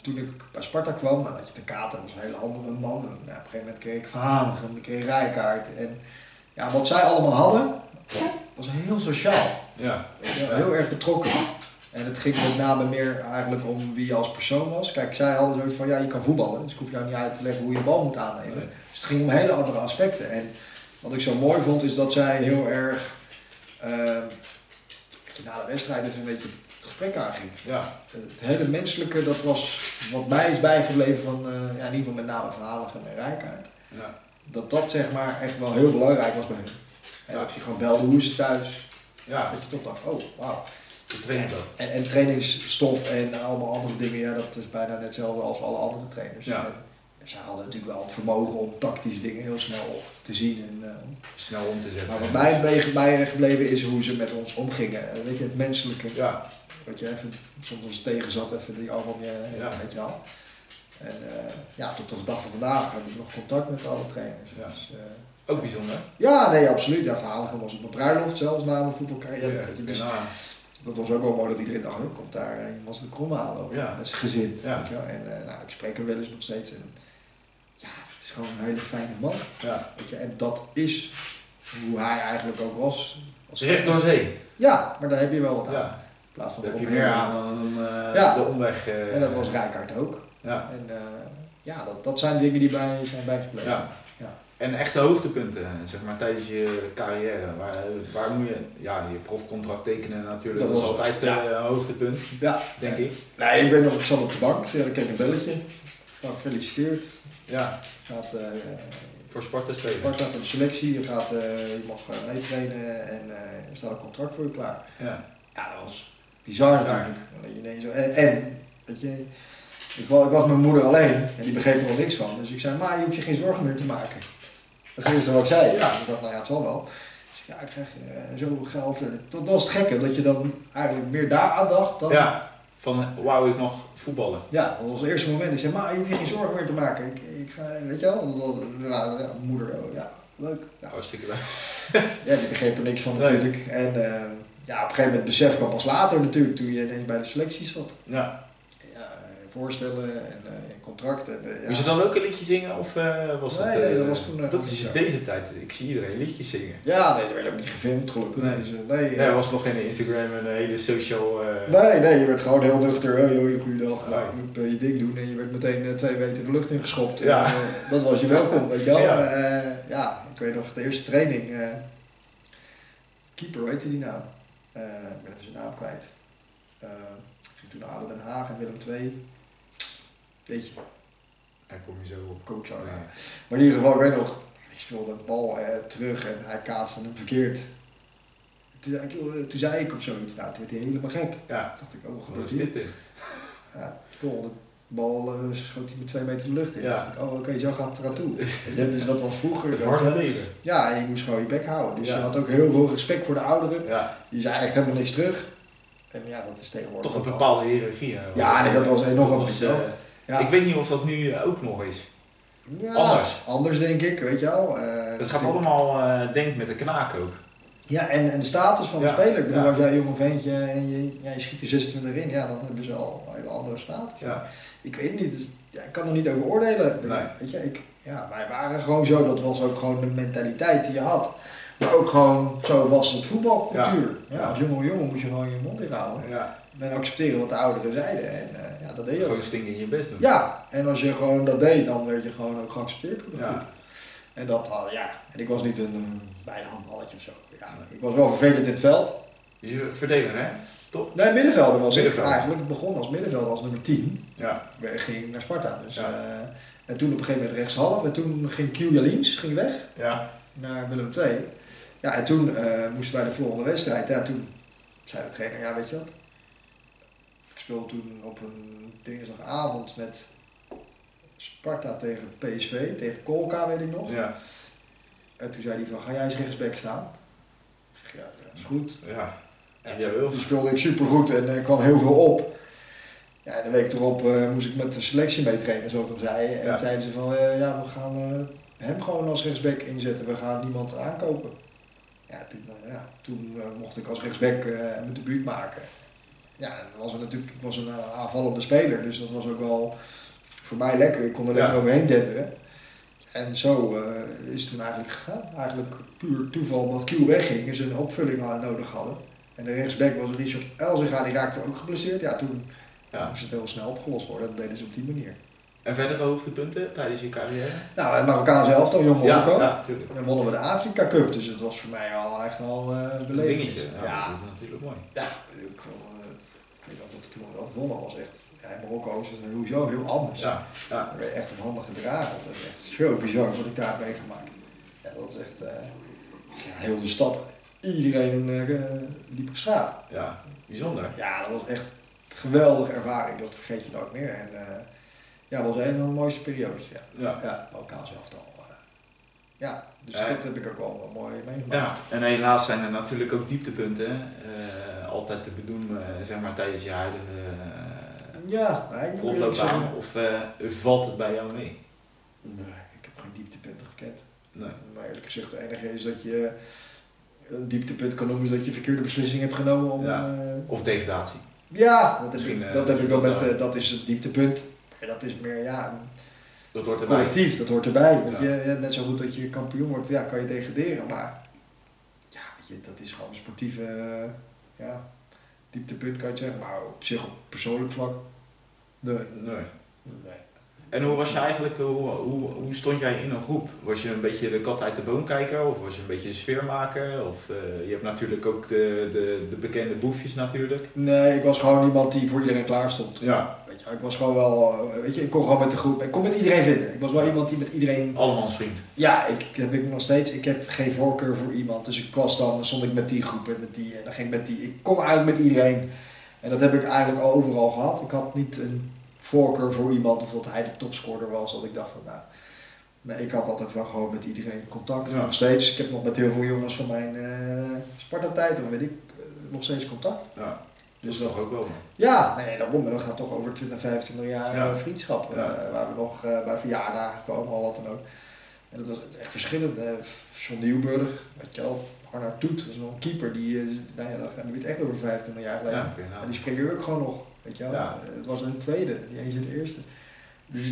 toen ik bij Sparta kwam, dan had je de Kater, was een hele andere man. En, op een gegeven moment kreeg ik Verhanigem, ik kreeg Rijkaard. En ja, wat zij allemaal hadden, was heel sociaal. Ja. Heel erg betrokken. En het ging met name meer eigenlijk om wie je als persoon was. Kijk, zij hadden zoiets van, ja, je kan voetballen, dus ik hoef jou niet uit te leggen hoe je een bal moet aannemen. Nee. Dus het ging om hele andere aspecten. En wat ik zo mooi vond, is dat zij heel erg, ehm, dat je na de wedstrijd dus een beetje het gesprek aanging. Ja. Het hele menselijke, dat was wat mij is bijgebleven van, eh, ja, in ieder geval met name verhalen en Rijkaard. Ja. Dat dat zeg maar echt wel heel belangrijk was bij hun. En Ja. dat hij gewoon belde hoe het thuis. ja, Dat je toch dacht, oh wauw. De trainer ook. En, en trainingsstof en allemaal andere dingen, ja, dat is bijna net hetzelfde als alle andere trainers. Ja. En Ze hadden natuurlijk wel het vermogen om tactische dingen heel snel te zien en uh, snel om te zetten. Maar wat mij bij gebleven is hoe ze met ons omgingen. Weet je, het menselijke. Ja. Wat je even soms ons tegen zat, even die arm om je, ja. weet je wel. En uh, ja, tot de dag van vandaag heb ik nog contact met alle trainers. Ja. Dus, uh, ook bijzonder? Ja, nee, absoluut. Ja, Verhaligen was op mijn bruiloft zelfs na mijn voetbalcarrière. Ja, dus, dat was ook wel mooi dat iedereen dacht, komt daar was de krom halen ja. met zijn gezin. Ja. Weet je wel? En uh, nou, ik spreek hem wel eens nog steeds. En, ja, het is gewoon een hele fijne man. Ja. Weet je? En dat is hoe hij eigenlijk ook was. Als Recht door zee. Ja, maar daar heb je wel wat aan. Ja. In plaats van daar heb je meer aan dan uh, ja. de omweg. Uh, en dat was Rijkaard ook. Ja. En ja, dat, dat zijn dingen die bij zijn bijgebleven. Ja. En echte hoogtepunten, zeg maar, tijdens je carrière. Waar, waar moet je, ja, je profcontract tekenen natuurlijk, dat, dat is altijd ja. een hoogtepunt, ja. denk ik. Nee, ik ben nog, ik zat op de bank, toen ik een belletje. Nou, gefeliciteerd. Ja. Gaat, uh, voor Sparta spelen. Sparta voor de selectie, je, gaat, uh, je mag meetrainen en er staat een contract voor je klaar. Ja. Ja, dat was bizar natuurlijk. En, en, weet je, ik was, ik was met mijn moeder alleen en die begreep er nog niks van. Dus ik zei, maar je hoeft je geen zorgen meer te maken. Dat is wat ik zei. Ja, ik dacht, nou ja, het zal wel. Dus ja, ik krijg uh, zoveel geld. Dat, dat is het gekke, dat je dan eigenlijk meer daar aan dacht dan... Ja, van wou ik nog voetballen. Ja, dat was het eerste moment. Ik zei, maar je hoeft je geen zorgen meer te maken. Ik, ik ga, weet je wel, dat, ja, ja, moeder, oh, ja, leuk. Ja, hartstikke leuk. (laughs) ja, die begreep er niks van natuurlijk. En uh, ja, op een gegeven moment besef kwam pas later natuurlijk, toen je bij de selectie zat. Ja. Voorstellen en uh, contract. En, uh, ja. Moest je dan ook een liedje zingen of uh, was nee, dat... nee, dat was toen... dat is deze tijd, ik zie iedereen liedjes zingen. Ja, nee, dat werd ook niet gefilmd gelukkig. Nee, dus, nee, nee er was nog geen Instagram en een hele social... Nee, nee, je werd gewoon heel nuchter. Oh, joh, goeiedag, nou, je moet je ding doen. En je werd meteen twee weken de lucht ingeschopt. Ja. En, dat was je welkom, weet je wel. (laughs) Ja. ja, ik weet nog, de eerste training... keeper, weet je die nou? ik ben even zijn naam kwijt. ging toen naar ADO Den Haag en Willem II. Weet je. Daar kom je zo op. Kom ik zo, ja. Maar in ieder geval, ik weet nog, ik speelde een bal eh, terug en hij kaatste hem verkeerd. Toen, toen, toen zei ik of zoiets, nou, toen werd hij helemaal gek. Ja. Toen dacht ik, oh, wat is dit? Ja, de volgende bal uh, schoot hij met twee meter de lucht in. Ja. Dacht ik, oh, oké, zo gaat het eraan toe. (laughs) ja, dus dat was vroeger. Het harde leven. Ja, en je moest gewoon je bek houden. Dus Ja. je had ook heel veel respect voor de ouderen. Ja. Je zei eigenlijk helemaal niks terug. En ja, dat is tegenwoordig Toch een bepaalde hiërarchie. Ja, nee, dat was enorm. Dat was, eh, Ja. Ik weet niet of dat nu eh, ook nog is. Ja, anders. Anders denk ik, weet je wel. Eh, Het gaat allemaal, eh denk met de knaak ook. Ja, en, en de status van de Ja, speler. Ik bedoel, ja. als jij een jonge ventje en je, ja, je schiet er 26 in, ja, dan hebben ze al een hele andere status. Ja. Ik weet niet, het ik kan er niet over oordelen. Nee. Weet je, ik, ja, wij waren gewoon zo, dat was ook gewoon de mentaliteit die je had. Maar ook gewoon, zo was het voetbalcultuur. Ja. Ja. als jonge jongen moest je gewoon je mond inhouden. Ja. En accepteren wat de ouderen zeiden. En eh, ja, dat deed je. Gewoon stinken in je best doen. Ja, en als je gewoon dat deed, dan werd je gewoon ook geaccepteerd door de groep. En dat, uh, ja, en ik was niet een um, bijna handballetje of zo. Ja, ik was wel vervelend in het veld. Je verdediger, hè? Nee, middenvelder was Middenvelder. ik eigenlijk. Ik begon als middenvelder als nummer 10. Ja. Ik ging naar Sparta. Dus, Ja. eh, en toen op een gegeven moment rechtshalf. En toen ging Q Jalins ging weg Ja. naar Willem II. Ja, en toen eh, moesten wij de volgende wedstrijd. Ja, toen zei de trainer, ja weet je wat. Ik speelde toen op een dinsdagavond met Sparta tegen PSV, tegen Kolka weet ik nog. Ja. En toen zei hij van, ga jij eens rechtsback staan? Ik zeg, ja, dat is goed. Ja. Ja, Jij wilt. Toen speelde ik supergoed en er kwam heel veel op. Ja, en de week erop eh, moest ik met de selectie mee trainen, zoals ik al zei. En Ja. zeiden ze van, ja, we gaan hem gewoon als rechtsback inzetten. We gaan niemand aankopen. Ja, toen, eh, ja, toen eh, mocht ik als rechtsback eh, mijn debuut maken. Ja, dan was natuurlijk, ik was een aanvallende speler, dus dat was ook wel voor mij lekker. Ik kon er Ja. lekker overheen denderen. En zo is het toen eigenlijk gegaan. Eigenlijk puur toeval omdat Q wegging en ze een opvulling nodig hadden. En de rechtsback was Richard Elzinga, die raakte ook geblesseerd. Ja, toen Ja. moest het heel snel opgelost worden. Dat deden ze op die manier. En verdere hoogtepunten tijdens je carrière? Nou, het Marokkaanse elftal, Jong Marokko. ja, natuurlijk. En dan wonnen we de Afrika Cup, dus het was voor mij al echt al eh Een beleefd. dingetje. Ja, Ja, Dat is natuurlijk mooi. ja, ik, vond, eh, ik weet dat het toen we dat wonnen was echt, ja, in Marokko is het sowieso heel anders. Ja. Ja. Dan je echt op handen gedragen. Dat is echt zo bizar wat ik daar heb meegemaakt. Ja, dat is echt, eh, ja, heel de stad, iedereen eh, liep op straat. Ja. Bijzonder. Ja, dat was echt een geweldige ervaring. Dat vergeet je nooit meer. En Ja, was een van de mooiste periodes. Ja, Ja. ja lokaal zelf al. eh. ja, dus Ja. dat heb ik ook wel, mooi meegemaakt. Ja, en helaas zijn er natuurlijk ook dieptepunten. Eh, altijd te bedoelen, eh, zeg maar, tijdens je huidige uh, Ja, zeggen. Of valt het bij jou mee? Nee, ik heb geen dieptepunten gekend. Nee. Maar eerlijk gezegd, het enige is dat je een dieptepunt kan noemen, is dat je verkeerde beslissing hebt genomen om. Ja. Of degradatie? ja dat, is, dat heb ik wel met, dat is het dieptepunt. Maar dat is meer, ja, een Dat hoort erbij. collectief, dat hoort erbij. Weet Ja. je, net zo goed dat je kampioen wordt, ja, kan je degraderen. Maar ja, weet je, dat is gewoon een sportieve ja, dieptepunt, kan je zeggen. Maar op zich, op persoonlijk vlak, nee. Nee. nee. En hoe was je eigenlijk, hoe, hoe, hoe stond jij in een groep? Was je een beetje de kat uit de boom kijker of was je een beetje de sfeermaker? Of eh, je hebt natuurlijk ook de, de, de bekende boefjes natuurlijk. Nee, ik was gewoon iemand die voor iedereen klaar stond. Ja, Weet je, ik was gewoon wel, eh, weet je, ik kon gewoon met de groep, ik kon met iedereen vinden. Ik was wel iemand die met iedereen, allemans vriend. ja, ik heb ik nog steeds, ik heb geen voorkeur voor iemand. Dus ik was dan, dan stond ik met die groep en met die en dan ging ik met die. Ik kon eigenlijk met iedereen. En dat heb ik eigenlijk al overal gehad. Ik had niet een voorkeur voor iemand of dat hij de topscorer was. Dat ik dacht van, nou, nee, ik had altijd wel gewoon met iedereen contact. Ja. Nog steeds, ik heb nog met heel veel jongens van mijn eh Sparta-tijd, of weet ik, eh, nog steeds contact. Ja, Dus dat dat, is toch ook wel. ja, nee, daarom. Dat gaat toch over 20, 25 jaar Ja. eh, vriendschap. Ja. waar we nog bij verjaardagen komen, al wat dan ook. En dat was echt verschillend. John Nieuwburg, weet je wel. Arnaud Toet, is nog een keeper. Die, nou ja, echt over 25 jaar geleden. Ja, nou. En die springen ook gewoon nog, weet je wel. Ja. Eh, Het was een tweede, die eens het eerste. Dus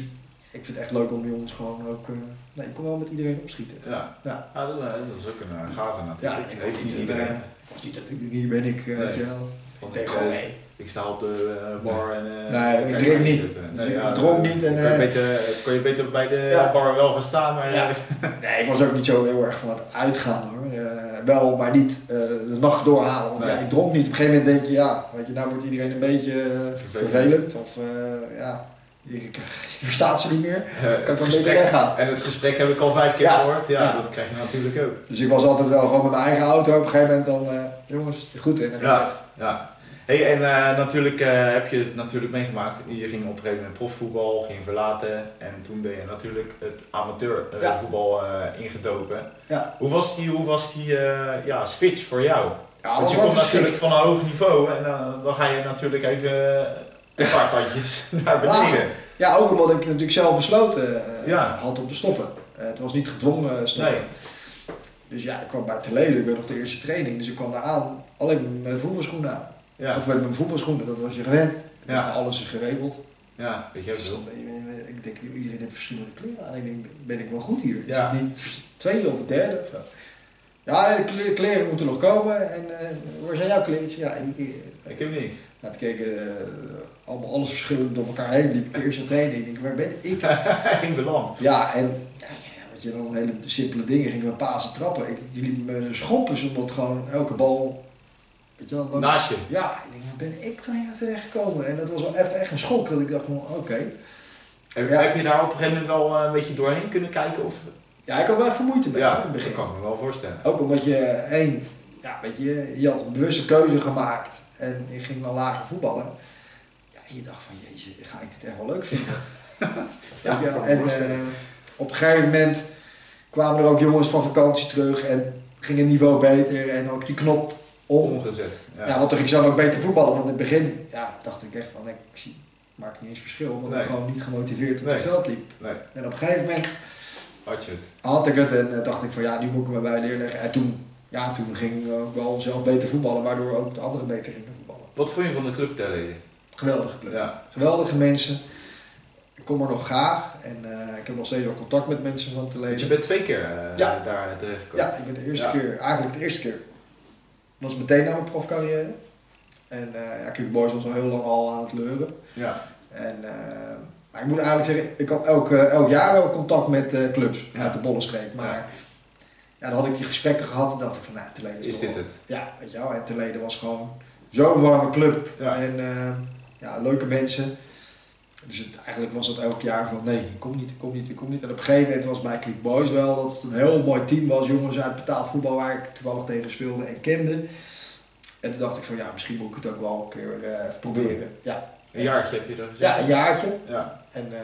ik vind het echt leuk om die jongens gewoon ook... eh, nee, ik kon wel met iedereen opschieten. Ja, Ja. ja dat, eh, dat is ook een gave Ja, natuurlijk. ik Dat was heeft niet, niet een, iedereen. ik was niet dat ik hier ben ik, weet Nee. je wel. Ik ik, gewoon mee. Ik sta op de bar en... eh, Nee, ik drink niet. zitten. Dus ik dronk niet en, Kon je, beter, kon je beter bij de Ja. bar wel gaan staan, maar... Ja. (laughs) Nee, ik was ook niet zo heel erg van het uitgaan hoor. Eh, wel, maar niet eh, de nacht doorhalen. Want Nee. ja, ik dronk niet. Op een gegeven moment denk je, ja, weet je, nou wordt iedereen een beetje eh, Vervelend. vervelend. Of ja, je, (laughs) je verstaat ze niet meer. eh, Kan ik een beetje weggaan. en het gesprek heb ik al vijf keer Ja. gehoord. Ja, Ja. dat krijg je natuurlijk ook. Dus ik was altijd wel gewoon met mijn eigen auto. Op een gegeven moment dan, jongens, goed in. En dan Ja. Ja. Hey, en eh, natuurlijk eh, heb je het natuurlijk meegemaakt. Je ging op een gegeven moment profvoetbal, ging verlaten. En toen ben je natuurlijk het amateurvoetbal Ja. eh, ingedoken. Ja. Hoe was die, hoe was die ja, switch voor jou? Ja, Want je komt natuurlijk van een hoog niveau en dan, dan ga je natuurlijk even een paar tandjes (laughs) naar beneden. Ja, ook omdat ik natuurlijk zelf besloten Ja. had om te stoppen. Het was niet gedwongen stoppen. Nee. Dus ja, ik kwam bij Teleden, ik ben nog de eerste training. Dus ik kwam daar aan, alleen met voetbalschoenen aan. Ja, Of met mijn voetbalschoenen, dat was je gewend. Ja. Alles is geregeld. ja weet je Dus wel. ik denk, iedereen heeft verschillende kleren aan. Ik denk, ben ik wel goed hier? Is Ja. het niet tweede of derde of zo? Ja, de kleren moeten nog komen. En eh waar zijn jouw kleren? Ja, ik, ik, Ik heb niks. nou, toen keken eh, allemaal alles verschillend door elkaar heen. De eerste training. Ik denk, waar ben ik? (laughs) in beland. Ja, en ja, ja, weet je, dan hele simpele dingen. Gingen we pasen trappen. Ik, je liep me schoppen, omdat gewoon elke bal... Weet je wel, dan- Naast je. Ja, ik denk, waar ben ik dan hier terecht gekomen? En dat was wel even echt een schok. Dat ik dacht van, oké. Heb, Ja. heb je daar op een gegeven moment wel eh, een beetje doorheen kunnen kijken? Of... Ja, ik had wel even moeite mee. Ja, dat kan ik me wel voorstellen. Ook omdat je, één, ja, weet je, je had een bewuste keuze gemaakt. En je ging dan lager voetballen. Ja, en je dacht van, jezus, ga ik dit echt wel leuk vinden? (laughs) Ja, me en eh, op een gegeven moment kwamen er ook jongens van vakantie terug. En ging het niveau beter. En ook die knop om. Omgezet. Ja. Ja, want toen ging ik zelf ook beter voetballen. Want in het begin ja, dacht ik echt van, ik zie, maak niet eens verschil. Omdat Nee. ik gewoon niet gemotiveerd op Nee. het veld liep. Nee, En op een gegeven moment had je het. had ik het en eh, dacht ik van, ja, nu moet ik me bij neerleggen. En toen, ja, toen ging ik ook wel zelf beter voetballen. Waardoor ook de anderen beter gingen voetballen. Wat vond je van de club Terleden? Geweldige club. Ja. Geweldige mensen. Ik kom er nog graag. En eh, ik heb nog steeds wel contact met mensen van te Want je lezen. bent twee keer Ja. daar terechtgekomen. Ja, ik ben de eerste Ja. keer, eigenlijk de eerste keer, was meteen na mijn profcarrière. En eh ja, Kick Boys was al heel lang al aan het leuren. Ja. En, eh, maar ik moet eigenlijk zeggen, ik had elk, eh, elk jaar wel contact met eh, clubs Ja. uit de Bollenstreek. Maar ja. dan had ik die gesprekken gehad en dacht ik van, nou, Teleden is, Is dit wel- het? Ja, weet je wel. En Teleden was gewoon zo'n warme club. Ja. En ja, leuke mensen. Dus het, eigenlijk was het elk jaar van, nee, ik kom niet, ik kom niet, ik kom niet. En op een gegeven moment was bij Click Boys wel dat het een heel mooi team was. Jongens uit betaald voetbal waar ik toevallig tegen speelde en kende. En toen dacht ik van, ja, misschien moet ik het ook wel een keer eh, proberen. Ja. Een jaartje heb je er gezeten? Ja, een jaartje. Ja, En uh,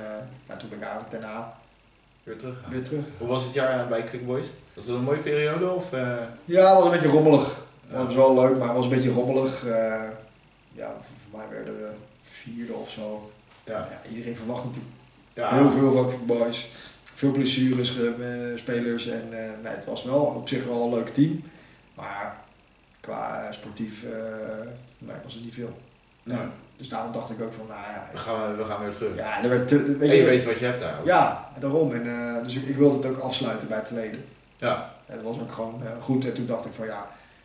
nou, toen ben ik eigenlijk daarna weer terug. weer terug. Hoe was het jaar bij Quick Boys? Was dat een mooie periode? Of, uh... Ja, het was een beetje rommelig. Het was wel leuk, maar het was een beetje rommelig. Ja, voor mij werden we vierde of zo. Ja. ja iedereen verwacht natuurlijk ja. heel veel van Boys. Veel blessures, spelers. En nee, het was wel op zich wel een leuk team. Maar qua sportief nee, was het niet veel. Nee. Dus daarom dacht ik ook van, nou ja. We gaan, we gaan weer terug. Ja, er werd weet en je, je, weet wat je hebt daar ook. Ja, daarom. En, uh, dus ik, ik, wilde het ook afsluiten bij het leden. Ja. En het was ook gewoon goed. En toen dacht ik van ja,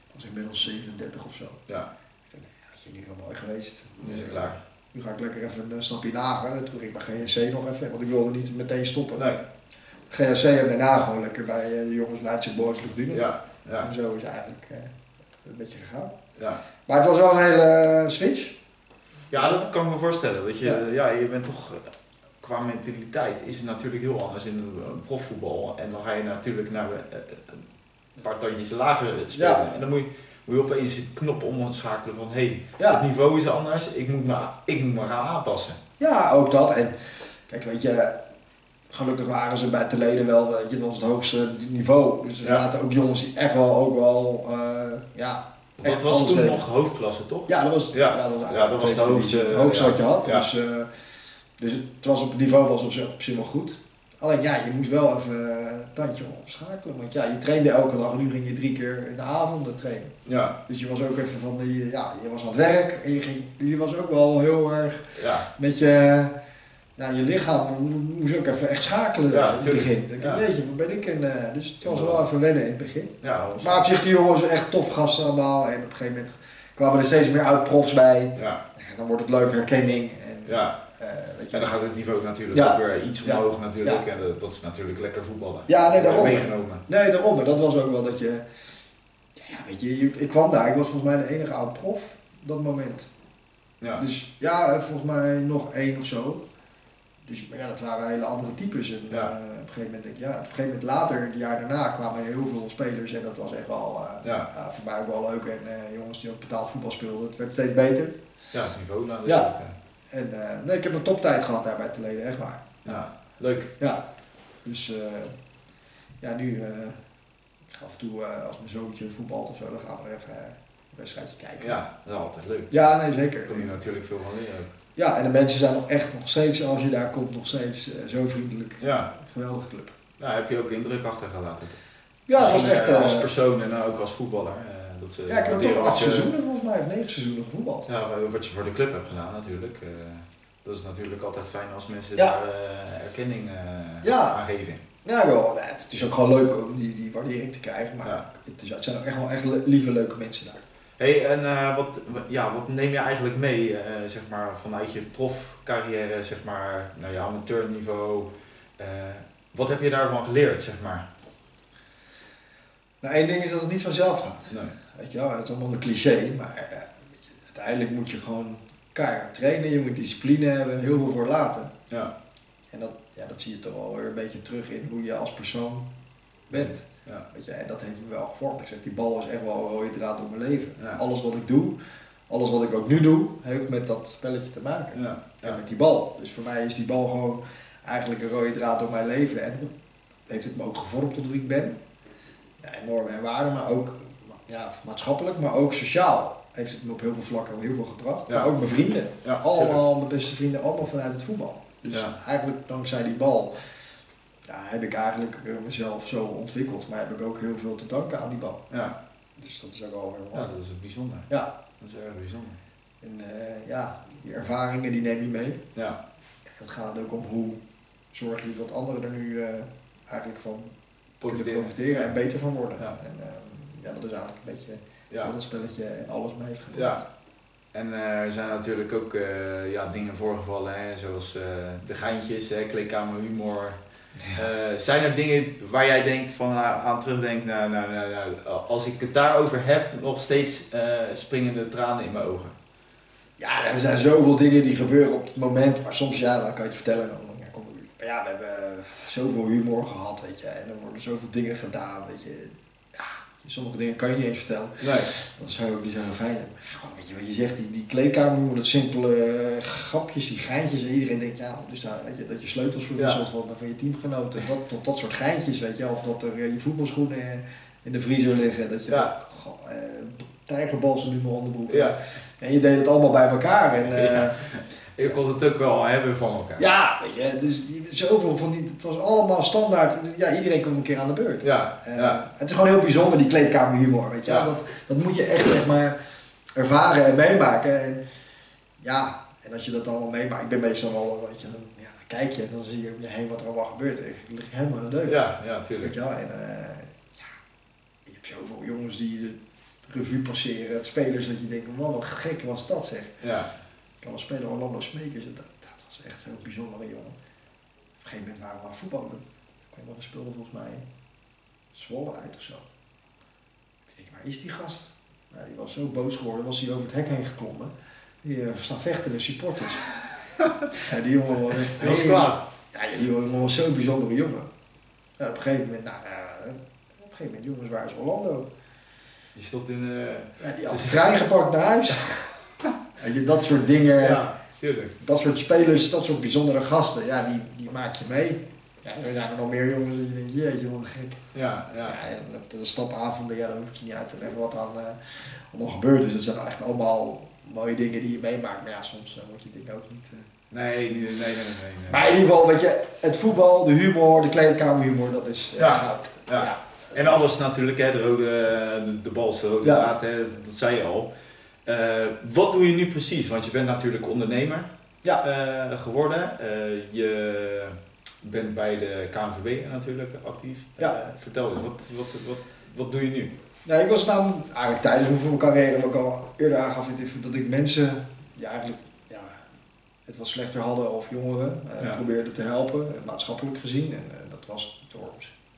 ik was inmiddels 37 of zo. Ja. Ik dacht, ja, dat je nu wel mooi geweest. Nu is het klaar. Nu ga ik lekker even een stapje nager. En toen ging ik bij GSC nog even, want ik wilde niet meteen stoppen. Nee. GSC en daarna gewoon lekker bij uh, de jongens Leidse Boys Luftdune. Ja. ja. En zo is eigenlijk een beetje gegaan. Ja. Maar het was wel een hele switch. Ja, dat kan ik me voorstellen. Dat je, ja. ja. je bent toch, qua mentaliteit is het natuurlijk heel anders in profvoetbal. En dan ga je natuurlijk naar een paar tandjes lager spelen. Ja. En dan moet je, moet je opeens een knop omschakelen van hé, hey, ja. het niveau is anders, ik moet, me, ik moet me gaan aanpassen. Ja, ook dat. En kijk, weet je, gelukkig waren ze bij te leden wel, weet je, het was het hoogste niveau. Dus er zaten ook jongens die echt wel ook wel, uh, ja, dat was toen nog hoofdklasse, toch? Ja, dat was, ja. ja, dat was, ja, dat was de hoogste, het hoogste wat je had. Ja. Dus, uh, dus het was op het niveau was op zich, op zich wel goed. Alleen ja, je moest wel even een tandje opschakelen. Want ja, je trainde elke dag en nu ging je drie keer in de avonden trainen. Ja. Dus je was ook even van die, ja, je was aan het werk en je, ging, je was ook wel heel erg ja. met je, ja, je lichaam moest ook even echt schakelen ja, in het begin. Ik ja. Weet je, waar ben ik? En, uh, dus het was wel even wennen in het begin. Ja, maar op zich, die jongens echt topgasten allemaal. En op een gegeven moment kwamen er steeds meer oud-profs bij. Ja. En dan wordt het leuk, herkenning. En, ja. Uh, weet je. En dan gaat het niveau natuurlijk ja. ook weer iets omhoog natuurlijk. En dat, dat, is natuurlijk lekker voetballen. Ja, nee, daarom. Meegenomen. Nee, daarom. En dat was ook wel dat je... Ja, weet je, ik kwam daar. Ik was volgens mij de enige oud-prof op dat moment. Ja. Dus ja, volgens mij nog één of zo. Dus maar ja, dat waren hele andere types. En ja. uh, op een gegeven moment denk ik, ja, op een gegeven moment later, het jaar daarna, kwamen heel veel spelers en dat was echt wel uh, ja. uh, voor mij ook wel leuk. En jongens die ook betaald voetbal speelden, het werd steeds beter. Ja, het niveau nou. Ja. En nee, ik heb een toptijd gehad daar bij te leden, echt waar. Ja, leuk. Ja, dus ja, nu, ik ga af en toe als mijn zoontje voetbalt of zo, dan gaan we er even een wedstrijdje kijken. Ja, dat is altijd leuk. Ja, nee, zeker. Daar kun je natuurlijk veel van leren ook. Ja, en de mensen zijn nog echt nog steeds, als je daar komt, nog steeds uh, zo vriendelijk. Ja. Geweldige club. Ja, heb je ook indruk achtergelaten? Ja, dat was echt... Uh, als persoon en ook als voetballer. Dat ze ja, ik heb toch acht seizoenen volgens mij, of negen seizoenen gevoetbald. Ja, wat je voor de club hebt gedaan natuurlijk. dat is natuurlijk altijd fijn als mensen ja. daar erkenning ja. aan geven. Ja, wel. Nee, het is ook gewoon leuk om die, die waardering te krijgen. Maar ja. het, is, het zijn ook echt wel echt lieve, leuke mensen daar. Hey, en wat, ja, wat neem je eigenlijk mee zeg maar, vanuit je profcarrière zeg maar, naar je amateurniveau? Wat heb je daarvan geleerd? Zeg maar? Nou, één ding is dat het niet vanzelf gaat. Nee. Weet je wel, dat is allemaal een cliché, maar weet je, uiteindelijk moet je gewoon keihard trainen, je moet discipline hebben, heel veel voor laten. Ja. En dat, ja, dat zie je toch wel weer een beetje terug in hoe je als persoon bent. Ja. Weet je, en dat heeft me wel gevormd. Ik zeg, die bal is echt wel een rode draad door mijn leven. Ja. Alles wat ik doe, alles wat ik ook nu doe, heeft met dat spelletje te maken. Ja. Ja. En met die bal. Dus voor mij is die bal gewoon eigenlijk een rode draad door mijn leven. En heeft het me ook gevormd tot wie ik ben. Ja, normen en waarden, maar ook ja, maatschappelijk, maar ook sociaal. Heeft het me op heel veel vlakken heel veel gebracht. Ja. Maar ook mijn vrienden. Ja, allemaal mijn beste vrienden, allemaal vanuit het voetbal. Dus Ja. eigenlijk dankzij die bal ja, heb ik eigenlijk eh, mezelf zo ontwikkeld, maar heb ik ook heel veel te danken aan die bal. Ja. Dus dat is ook wel heel ja, dat is bijzonder. Ja, Dat is erg bijzonder. en eh, ja, die ervaringen die neem je mee. Ja. Het gaat ook om hoe zorg je dat anderen er nu eh, eigenlijk van Profiteren. profiteren en beter van worden. Ja. En ehm, ja, dat is eigenlijk een beetje Ja. dat spelletje en alles me heeft gebracht. Ja. En eh, er zijn natuurlijk ook eh, ja, dingen voorgevallen, hè, zoals eh, de geintjes, hè, kleedkamer humor. Eh, zijn er dingen waar jij denkt van, aan terugdenkt, nou, nou, nou, nou, als ik het daarover heb, nog steeds eh, springen de tranen in mijn ogen? Ja, er zijn zoveel dingen die gebeuren op het moment, maar soms ja, dan kan je het vertellen. en Dan, ja, maar ja, we hebben zoveel humor gehad, weet je, en er worden zoveel dingen gedaan, weet je. Ja, Sommige dingen kan je niet eens vertellen. Nee. Dat zou ook niet zo fijn. Gewoon, weet je wat je zegt, die, die kleedkamer, dat simpele eh, grapjes, die geintjes. En iedereen denkt, ja, dus daar, weet je, dat je sleutels verwisselt Ja. van, van je teamgenoten. Dat, tot dat soort geintjes, weet je. Of dat er eh, je voetbalschoenen in, de vriezer liggen. Dat je, Ja. goh, eh, in mijn onderbroek. Ja. En je deed het allemaal bij elkaar. En, Ja. Je kon het ook wel hebben van elkaar. ja, weet je, dus zoveel van die, het was allemaal standaard. Ja, iedereen kwam een keer aan de beurt. Ja, Eh, ja. Het is gewoon heel bijzonder, die kleedkamerhumor, weet je. Ja. Dat, dat moet je echt, zeg maar, ervaren en meemaken. En ja, en als je dat allemaal meemaakt, ik ben meestal wel, weet je, dan, ja, dan kijk je en dan zie je om je heen wat er allemaal gebeurt. Ik lig helemaal in de deuk. Ja, ja, Weet tuurlijk. je wel, en eh, ja, je hebt zoveel jongens die de revue passeren, het spelers, dat je denkt, man, wat gek was dat zeg. Ja, kan wel spelen Orlando Smekers, dat, dat was echt zo'n bijzondere jongen. Op een gegeven moment waren we aan voetballen. Ik we speelden volgens mij Zwolle uit of zo. Ik denk, waar is die gast? Nou, die was zo boos geworden, was hij over het hek heen geklommen. Die uh, staan vechten de supporters. (laughs) ja, die jongen was echt helemaal- kwaad. Ja, die jongen was zo'n bijzondere jongen. Op een gegeven moment, nou, ja, op een gegeven moment, jongens, waar is Orlando? Je stond in... eh Ja, die had (laughs) de trein gepakt naar huis. (laughs) Weet je, dat soort dingen ja, tuurlijk. dat soort spelers, dat soort bijzondere gasten, ja, die, die maak je mee. Ja, er zijn er nog meer jongens dat je denkt, jeetje, wat gek. Ja, Ja. ja. en op de stapavonden, ja, daar hoef ik je niet uit te leggen wat aan eh, allemaal gebeurt. Dus het zijn eigenlijk allemaal mooie dingen die je meemaakt. Maar ja, soms eh, moet je dingen ook niet... eh. Nee, nee, nee, nee, nee. nee. Maar in ieder geval, weet je, het voetbal, de humor, de kleedkamerhumor, dat is eh, Ja. goud. Ja. En alles natuurlijk, hè, de rode, de, de bal de rode Ja. draad, hè, dat zei je al. Eh, wat doe je nu precies? Want je bent natuurlijk ondernemer Ja. eh, geworden. Eh, je bent bij de KNVB natuurlijk actief. Ja. Vertel eens, wat, wat, wat, wat doe je nu? Nou, ik was nou eigenlijk tijdens mijn voetbalcarrière ook al eerder aangaf ik dat ik mensen ja, eigenlijk ja, het wat slechter hadden of jongeren Ja. probeerde te helpen, maatschappelijk gezien. En dat was door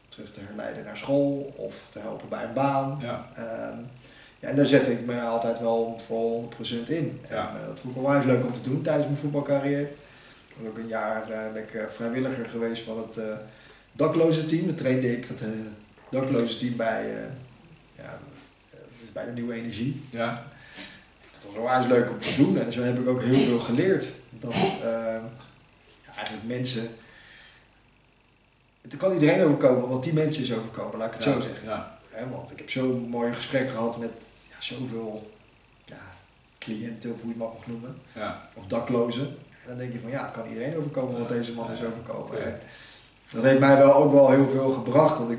terug te herleiden naar school of te helpen bij een baan. Ja, Ehm, ja, en daar zette ik me altijd wel voor 100% in. Ja. En, eh, dat vond ik onwijs leuk om te doen tijdens mijn voetbalcarrière. Ik ben ook een jaar ben ik, eh, vrijwilliger geweest van het eh dakloze team. Dat trainde ik, dat dakloze team bij, ja, het is bij de Nieuwe Energie. ja, Het was onwijs leuk om te doen en zo heb ik ook heel veel geleerd. Dat eigenlijk mensen... Het kan iedereen overkomen, wat die mensen is overkomen, laat ik het ja, zo zeggen. Ja, want ik heb zo'n mooi gesprek gehad met zoveel ja, cliënten, of hoe je het mag noemen, ja, of daklozen. En dan denk je van ja, het kan iedereen overkomen wat deze man is overkomen. Ja. Dat heeft mij wel ook wel heel veel gebracht, dat ik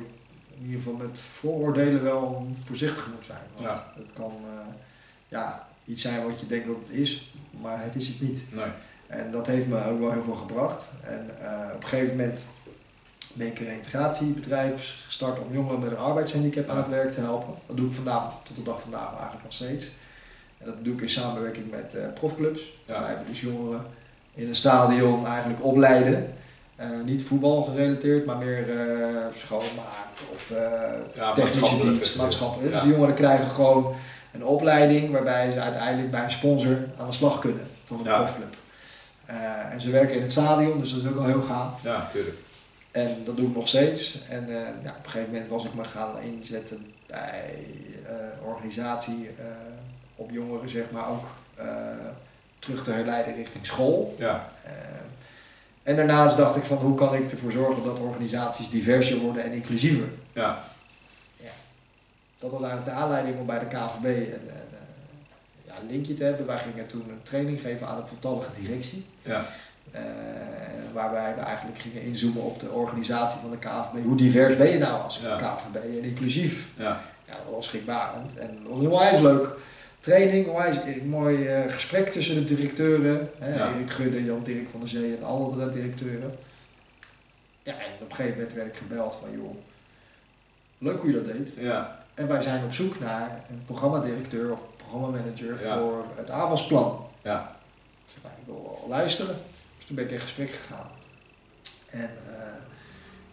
in ieder geval met vooroordelen wel voorzichtig moet zijn. Want Ja. het kan eh, ja, iets zijn wat je denkt dat het is, maar het is het niet. nee. En dat heeft me ook wel heel veel gebracht. En eh, op een gegeven moment reintegratiebedrijf gestart om jongeren met een arbeidshandicap aan het werk te helpen. Dat doe ik vandaag, tot de dag vandaag eigenlijk nog steeds. En dat doe ik in samenwerking met eh, profclubs. Ja. Waarbij we dus jongeren in een stadion eigenlijk opleiden. Eh, niet voetbal gerelateerd, maar meer eh schoonmaak of Ja, technische dienst, maatschappelijk. Dus Ja. de jongeren krijgen gewoon een opleiding waarbij ze uiteindelijk bij een sponsor aan de slag kunnen van een profclub. En ze werken in het stadion, dus dat is ook wel heel gaaf. Ja, tuurlijk. En dat doe ik nog steeds. En ja, op een gegeven moment was ik me gaan inzetten bij een organisatie eh, op jongeren, zeg maar, ook terug te herleiden richting school. Ja, en daarnaast dacht ik van hoe kan ik ervoor zorgen dat organisaties diverser worden en inclusiever. ja, Dat was eigenlijk de aanleiding om bij de KVB een, ja, een linkje te hebben. Wij gingen toen een training geven aan de voltallige directie. ja, waarbij we eigenlijk gingen inzoomen op de organisatie van de KVB. Hoe divers ben je nou als Ja. KVB en inclusief? ja, Ja, dat was schrikbarend. En dat was een onwijs leuk training, onwijs een mooi eh, gesprek tussen de directeuren. Hè, Ja. Erik Gudde, Jan Dirk van der Zee en alle andere directeuren. Ja, en op een gegeven moment werd ik gebeld van joh, leuk hoe je dat deed. ja, En wij zijn op zoek naar een programmadirecteur of programmamanager Ja. voor het AWAS-plan. ja, Ik nou, ik wil wel luisteren. Dus toen ben ik in gesprek gegaan. En eh,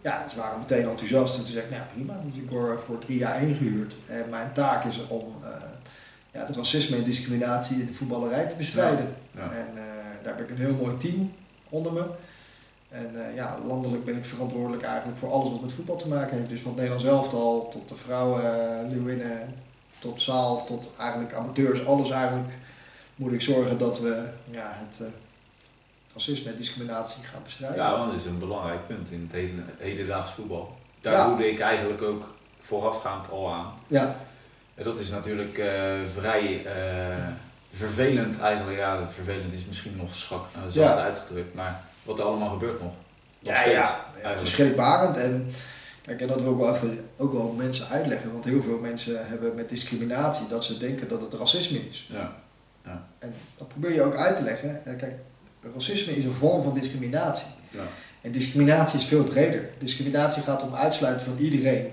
ja, ze waren meteen enthousiast. En toen zei ik, nou prima, dus ik word voor drie jaar ingehuurd. En mijn taak is om eh, ja, het racisme en discriminatie in de voetballerij te bestrijden. ja, En eh, daar heb ik een heel mooi team onder me. En ja, landelijk ben ik verantwoordelijk eigenlijk voor alles wat met voetbal te maken heeft. Dus van het Nederlands elftal tot de vrouwen, Leeuwinnen, tot zaal, tot eigenlijk amateurs. Alles eigenlijk moet ik zorgen dat we ja, het racisme en discriminatie gaan bestrijden. Ja, want dat is een belangrijk punt in het heden, hedendaags voetbal. Daar ja. ik eigenlijk ook voorafgaand al aan. Ja. En dat is natuurlijk uh, vrij uh, vervelend eigenlijk. Ja, vervelend is misschien nog schak, uh, zacht ja. uitgedrukt, maar wat er allemaal gebeurt nog. nog ja, steeds, ja. ja, het is schrikbarend en kijk, en dat wil ik wel even ook wel mensen uitleggen, want heel veel mensen hebben met discriminatie dat ze denken dat het racisme is. Ja. Ja. En dat probeer je ook uit te leggen. Kijk, racisme is een vorm van discriminatie. Ja. En discriminatie is veel breder. Discriminatie gaat om uitsluiten van iedereen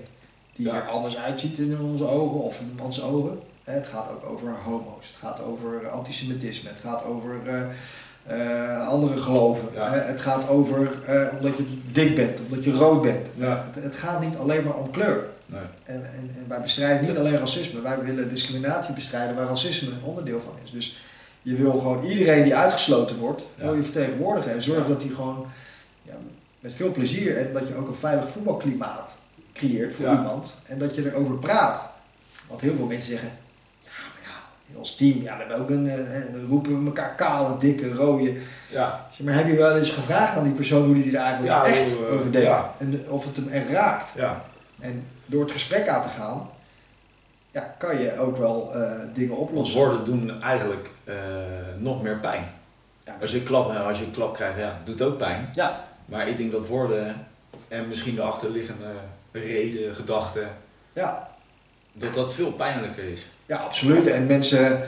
die ja. er anders uitziet in onze ogen of in onze ogen. Het gaat ook over homo's, het gaat over antisemitisme, het gaat over uh, uh, andere geloven. Ja. het gaat over uh, omdat je dik bent, omdat je rood bent. Ja. Het, het, gaat niet alleen maar om kleur. Nee. En, en, en, wij bestrijden niet alleen racisme, wij willen discriminatie bestrijden waar racisme een onderdeel van is. Dus je wil gewoon iedereen die uitgesloten wordt, wil je vertegenwoordigen en zorgen dat die gewoon ja, met veel plezier en dat je ook een veilig voetbalklimaat creëert voor iemand en dat je erover praat. Want heel veel mensen zeggen, ja, maar ja, in ons team, ja, we hebben ook een, eh, dan roepen we elkaar kale, dikke, rode. Ja, Maar heb je wel eens gevraagd aan die persoon hoe die er eigenlijk Ja, echt eh, over denkt? ja. En of het hem echt raakt? ja, En door het gesprek aan te gaan, ja, kan je ook wel eh, dingen oplossen. woorden doen eigenlijk eh, nog meer pijn. Ja. Als je, klap, als je een klap krijgt, ja, doet ook pijn. Ja, Maar ik denk dat woorden en misschien de achterliggende reden, gedachten, ja, dat dat veel pijnlijker is. ja, absoluut. En mensen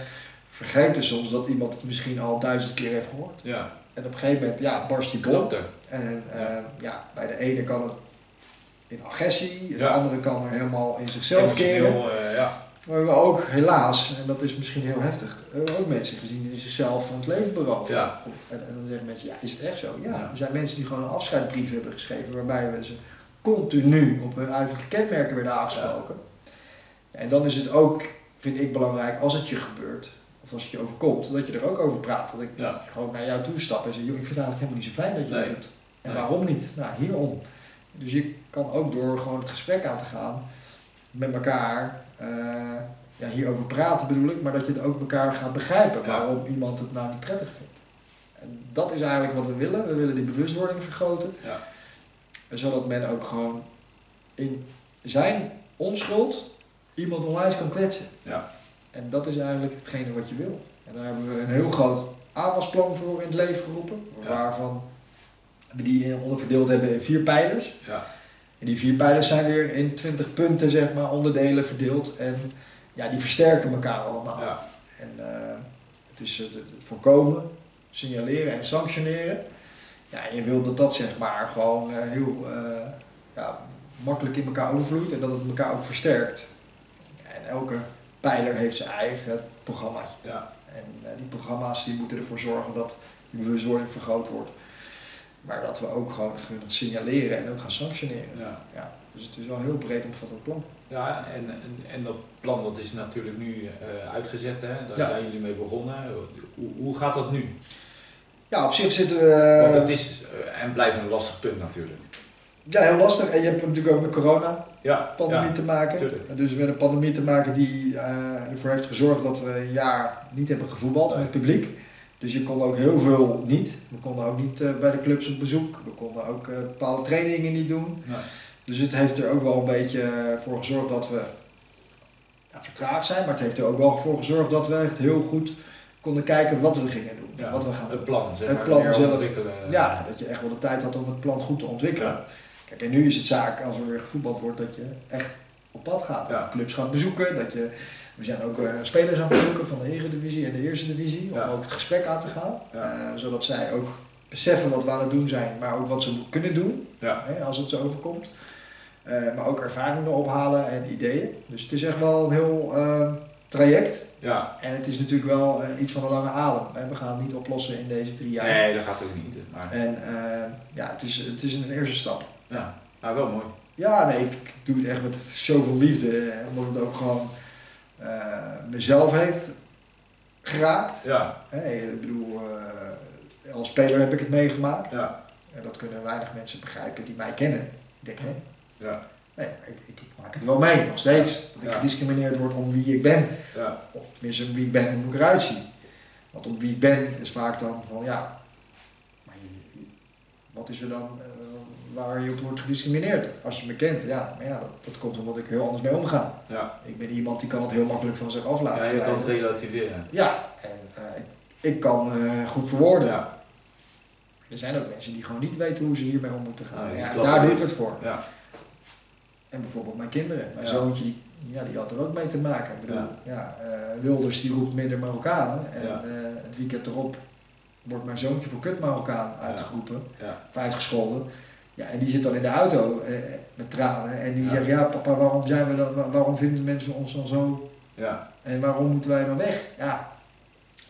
vergeten soms dat iemand het misschien al duizend keer heeft gehoord. Ja, En op een gegeven moment ja, barst die bom. En eh, ja, bij de ene kan het in agressie, de Ja. andere kan er helemaal in zichzelf keren. Eh, ja. Maar we hebben ook helaas, en dat is misschien heel heftig, we hebben ook mensen gezien die zichzelf van het leven beroven. Ja. En, en dan zeggen mensen, ja, is het echt zo? Ja. Er zijn mensen die gewoon een afscheidsbrief hebben geschreven waarbij we ze continu op hun uiterlijke kenmerken werden aangesproken. En dan is het ook, vind ik belangrijk, als het je gebeurt, of als het je overkomt, dat je er ook over praat. Dat ik gewoon naar jou toe stap en zeg, joh, ik vind het eigenlijk helemaal niet zo fijn dat je Nee. dat doet. En Nee. waarom niet? Nou, hierom. Dus je kan ook door gewoon het gesprek aan te gaan met elkaar, eh, ja, hierover praten bedoel ik, maar dat je het ook elkaar gaat begrijpen Ja. waarom iemand het nou niet prettig vindt. En dat is eigenlijk wat we willen. We willen die bewustwording vergroten. Ja. Zodat men ook gewoon in zijn onschuld iemand onwijs kan kwetsen. Ja. En dat is eigenlijk hetgene wat je wil. En daar hebben we een heel groot aanvalsplan voor in het leven geroepen. Waarvan die onderverdeeld hebben in vier pijlers. Ja. En die vier pijlers zijn weer in 20 punten, zeg maar, onderdelen verdeeld. En ja, die versterken elkaar allemaal. Ja. En eh, het is het, voorkomen, signaleren en sanctioneren. Ja, en je wilt dat dat zeg maar gewoon eh, heel eh, ja, makkelijk in elkaar overvloeit en dat het elkaar ook versterkt. En elke pijler heeft zijn eigen programmaatje. Ja. En die programma's die moeten ervoor zorgen dat die bewustwording vergroot wordt. Maar dat we ook gewoon gaan signaleren en ook gaan sanctioneren. Ja. Ja, dus het is wel een heel breed omvattend plan. Ja, en, en, en dat plan dat is natuurlijk nu eh, uitgezet, hè? daar Ja. zijn jullie mee begonnen. Hoe, hoe gaat dat nu? Ja, op zich zitten we... Want het is eh, en blijft een lastig punt natuurlijk. Ja, heel lastig. En je hebt natuurlijk ook met corona Ja, pandemie ja, te maken. tuurlijk. Dus met een pandemie te maken die eh, ervoor heeft gezorgd dat we een jaar niet hebben gevoetbald met het publiek. Dus je kon ook heel veel niet. We konden ook niet eh, bij de clubs op bezoek. We konden ook eh, bepaalde trainingen niet doen. Nee. Dus het heeft er ook wel een beetje eh, voor gezorgd dat we ja, vertraagd zijn. Maar het heeft er ook wel voor gezorgd dat we echt heel goed konden kijken wat we gingen doen. Ja, Wat we gaan het plan, zeg Het maar, plan meer zelf. ontwikkelen. Ja, dat je echt wel de tijd had om het plan goed te ontwikkelen. Ja. Kijk, en nu is het zaak, als er weer gevoetbald wordt, dat je echt op pad gaat. Dat je clubs gaat bezoeken. Dat je, we zijn ook eh, spelers aan het bezoeken van de Eredivisie en de Eerste Divisie. Om ook het gesprek aan te gaan. Eh, zodat zij ook beseffen wat we aan het doen zijn, maar ook wat ze kunnen doen hè, als het zo overkomt. Eh, maar ook ervaringen ophalen en ideeën. Dus het is echt wel een heel traject. Ja, En het is natuurlijk wel iets van een lange adem. Hè. We gaan het niet oplossen in deze drie jaar. nee, dat gaat ook niet. Maar En ja, het is, het is een eerste stap. ja, nou, wel mooi. Ja, nee, ik, ik doe het echt met zoveel liefde. Omdat het ook gewoon mezelf heeft geraakt. Ja, Hè, ik bedoel, eh, als speler heb ik het meegemaakt. ja, En dat kunnen weinig mensen begrijpen die mij kennen. Ik denk, hé, Ja. nee, ik, ik, ik maak het wel mee, nog steeds. Dat ik Ja. gediscrimineerd word om wie ik ben. Ja. Of tenminste om wie ik ben en hoe ik eruit zie. Want om wie ik ben is vaak dan van, ja, maar je- je- wat is er dan eh, waar je op wordt gediscrimineerd? Als je me kent, ja, maar ja, dat, dat komt omdat ik heel anders mee omga. Ja. Ik ben iemand die kan het heel makkelijk van zich af laten Ja, je kan het relativeren. Ja, en eh, ik, ik kan eh, goed verwoorden. Ja. Er zijn ook mensen die gewoon niet weten hoe ze hiermee om moeten gaan. Ja, en daar doe ik het voor. Ja. En bijvoorbeeld mijn kinderen. Mijn Ja. zoontje, die, ja, die had er ook mee te maken. Ik bedoel, Ja. eh, Wilders die roept minder Marokkanen. En het weekend erop wordt mijn zoontje voor kut Marokkaan uitgeroepen. Ja. Of uitgescholden. Ja, en die zit dan in de auto eh, met tranen. En die Ja. zegt, ja papa, waarom, zijn we dan, wa- waarom vinden mensen ons dan zo? Ja. En waarom moeten wij dan weg? Ja,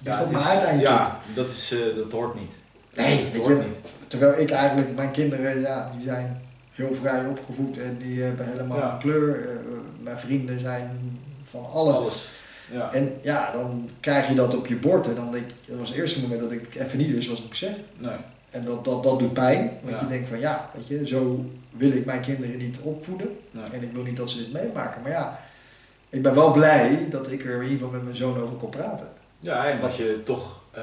dat is-. Ja, dat, is, eh, dat hoort niet. Nee, dat hoort je, niet. Terwijl ik eigenlijk, mijn kinderen, ja, die zijn heel vrij opgevoed en die hebben helemaal Ja. een kleur. Eh, mijn vrienden zijn van alle. Alles. Ja. En ja, dan krijg je dat op je bord en dan denk ik, dat was het eerste moment dat ik even niet wist wat ik moest zeggen. Nee. En dat, dat, dat doet pijn, want Ja. je denkt van ja, weet je, zo wil ik mijn kinderen niet opvoeden. Nee. En ik wil niet dat ze dit meemaken. Maar ja, ik ben wel blij dat ik er in ieder geval met mijn zoon over kon praten. Ja, en dat je toch eh,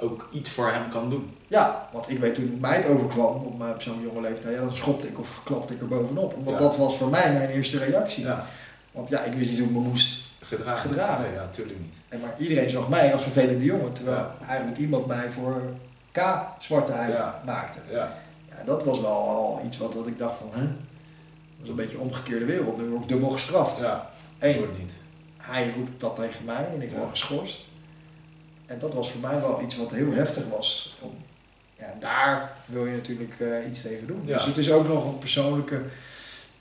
ook iets voor hem kan doen. Ja, want ik weet toen mij het overkwam op, op zo'n jonge leeftijd, ja, dan schopte ik of klapte ik er bovenop. Ja. dat was voor mij mijn eerste reactie. Ja. Want ja, ik wist niet hoe ik me moest. Gedragen. Gedragen. Nee, ja, natuurlijk niet. En maar iedereen zag mij als vervelende jongen, terwijl eigenlijk iemand mij voor K zwarte ei Ja. maakte. Ja. Ja, dat was wel al iets wat, wat ik dacht van, hè? Dat is een beetje een omgekeerde wereld. Nu word ik dubbel gestraft. Ja, Eén, hoort niet. hij roept dat tegen mij en ik word geschorst. En dat was voor mij wel iets wat heel heftig was. Om, ja, daar wil je natuurlijk eh, iets tegen doen. Ja. Dus het is ook nog een persoonlijke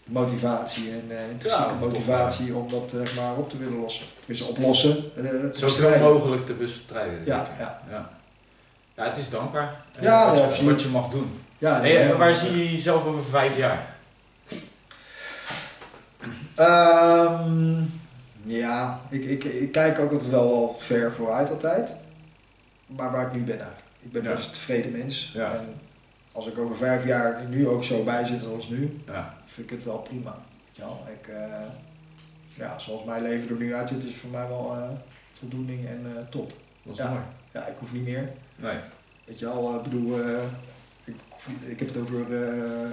motivatie en eh intrinsieke Ja, motivatie om dat eh, maar op te willen lossen. Dus oplossen. Zoveel bestrijden. mogelijk te bestrijden. Ja, ja. ja. Ja, het is dankbaar. eh, Ja, wat, je, wat je mag doen. Ja, nee, en waar zie je jezelf over vijf jaar? Ehm, ja, ik, ik, ik kijk ook altijd wel, wel ver vooruit altijd. Maar waar ik nu ben eigenlijk. Ik ben best een tevreden mens. En als ik over vijf jaar nu ook zo bij zit als nu, Ja. vind ik het wel prima. Ja, ik, eh, ja, zoals mijn leven er nu uitziet, is voor mij wel eh, voldoening en eh, top. Dat is Ja. mooi. Ja, ik hoef niet meer. Nee. Weet je wel, ik bedoel, eh, ik, ik heb het over eh,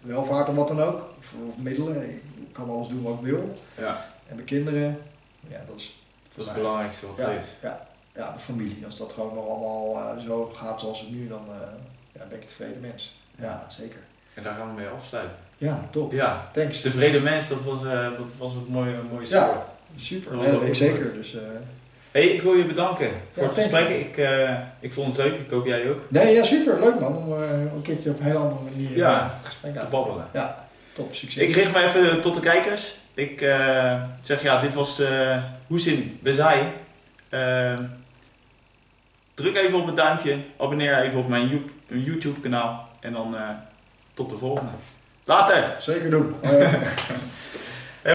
welvaart of wat dan ook. Of, of middelen. Ik kan alles doen wat ik wil. Ja, En mijn kinderen, ja, dat is, dat is het belangrijkste wat Ja, is. ja, ja, de familie. Als dat gewoon nog allemaal eh, zo gaat zoals het nu, dan eh, ja, ben ik een tevreden mens. Ja, zeker. En daar gaan we mee afsluiten. Ja, top. Ja, Thanks. tevreden mens, dat was, eh, dat was een mooie, mooie Ja. Super. Dat Nee, dat was ben ik ook zeker. Dus, eh, Hey, ik wil je bedanken voor Ja, het gesprek. Ik, eh, ik vond het leuk, ik hoop jij ook, nee, ja, super. Leuk man. Om eh, een keertje op een hele andere manier Ja, eh, gesprek te babbelen. Ja, top. Succes. Ik richt me even tot de kijkers. Ik zeg ja, dit was eh Hoesin Bezai. Eh, druk even op het duimpje, abonneer even op mijn You- YouTube kanaal en dan tot de volgende. Later! Zeker doen. (laughs)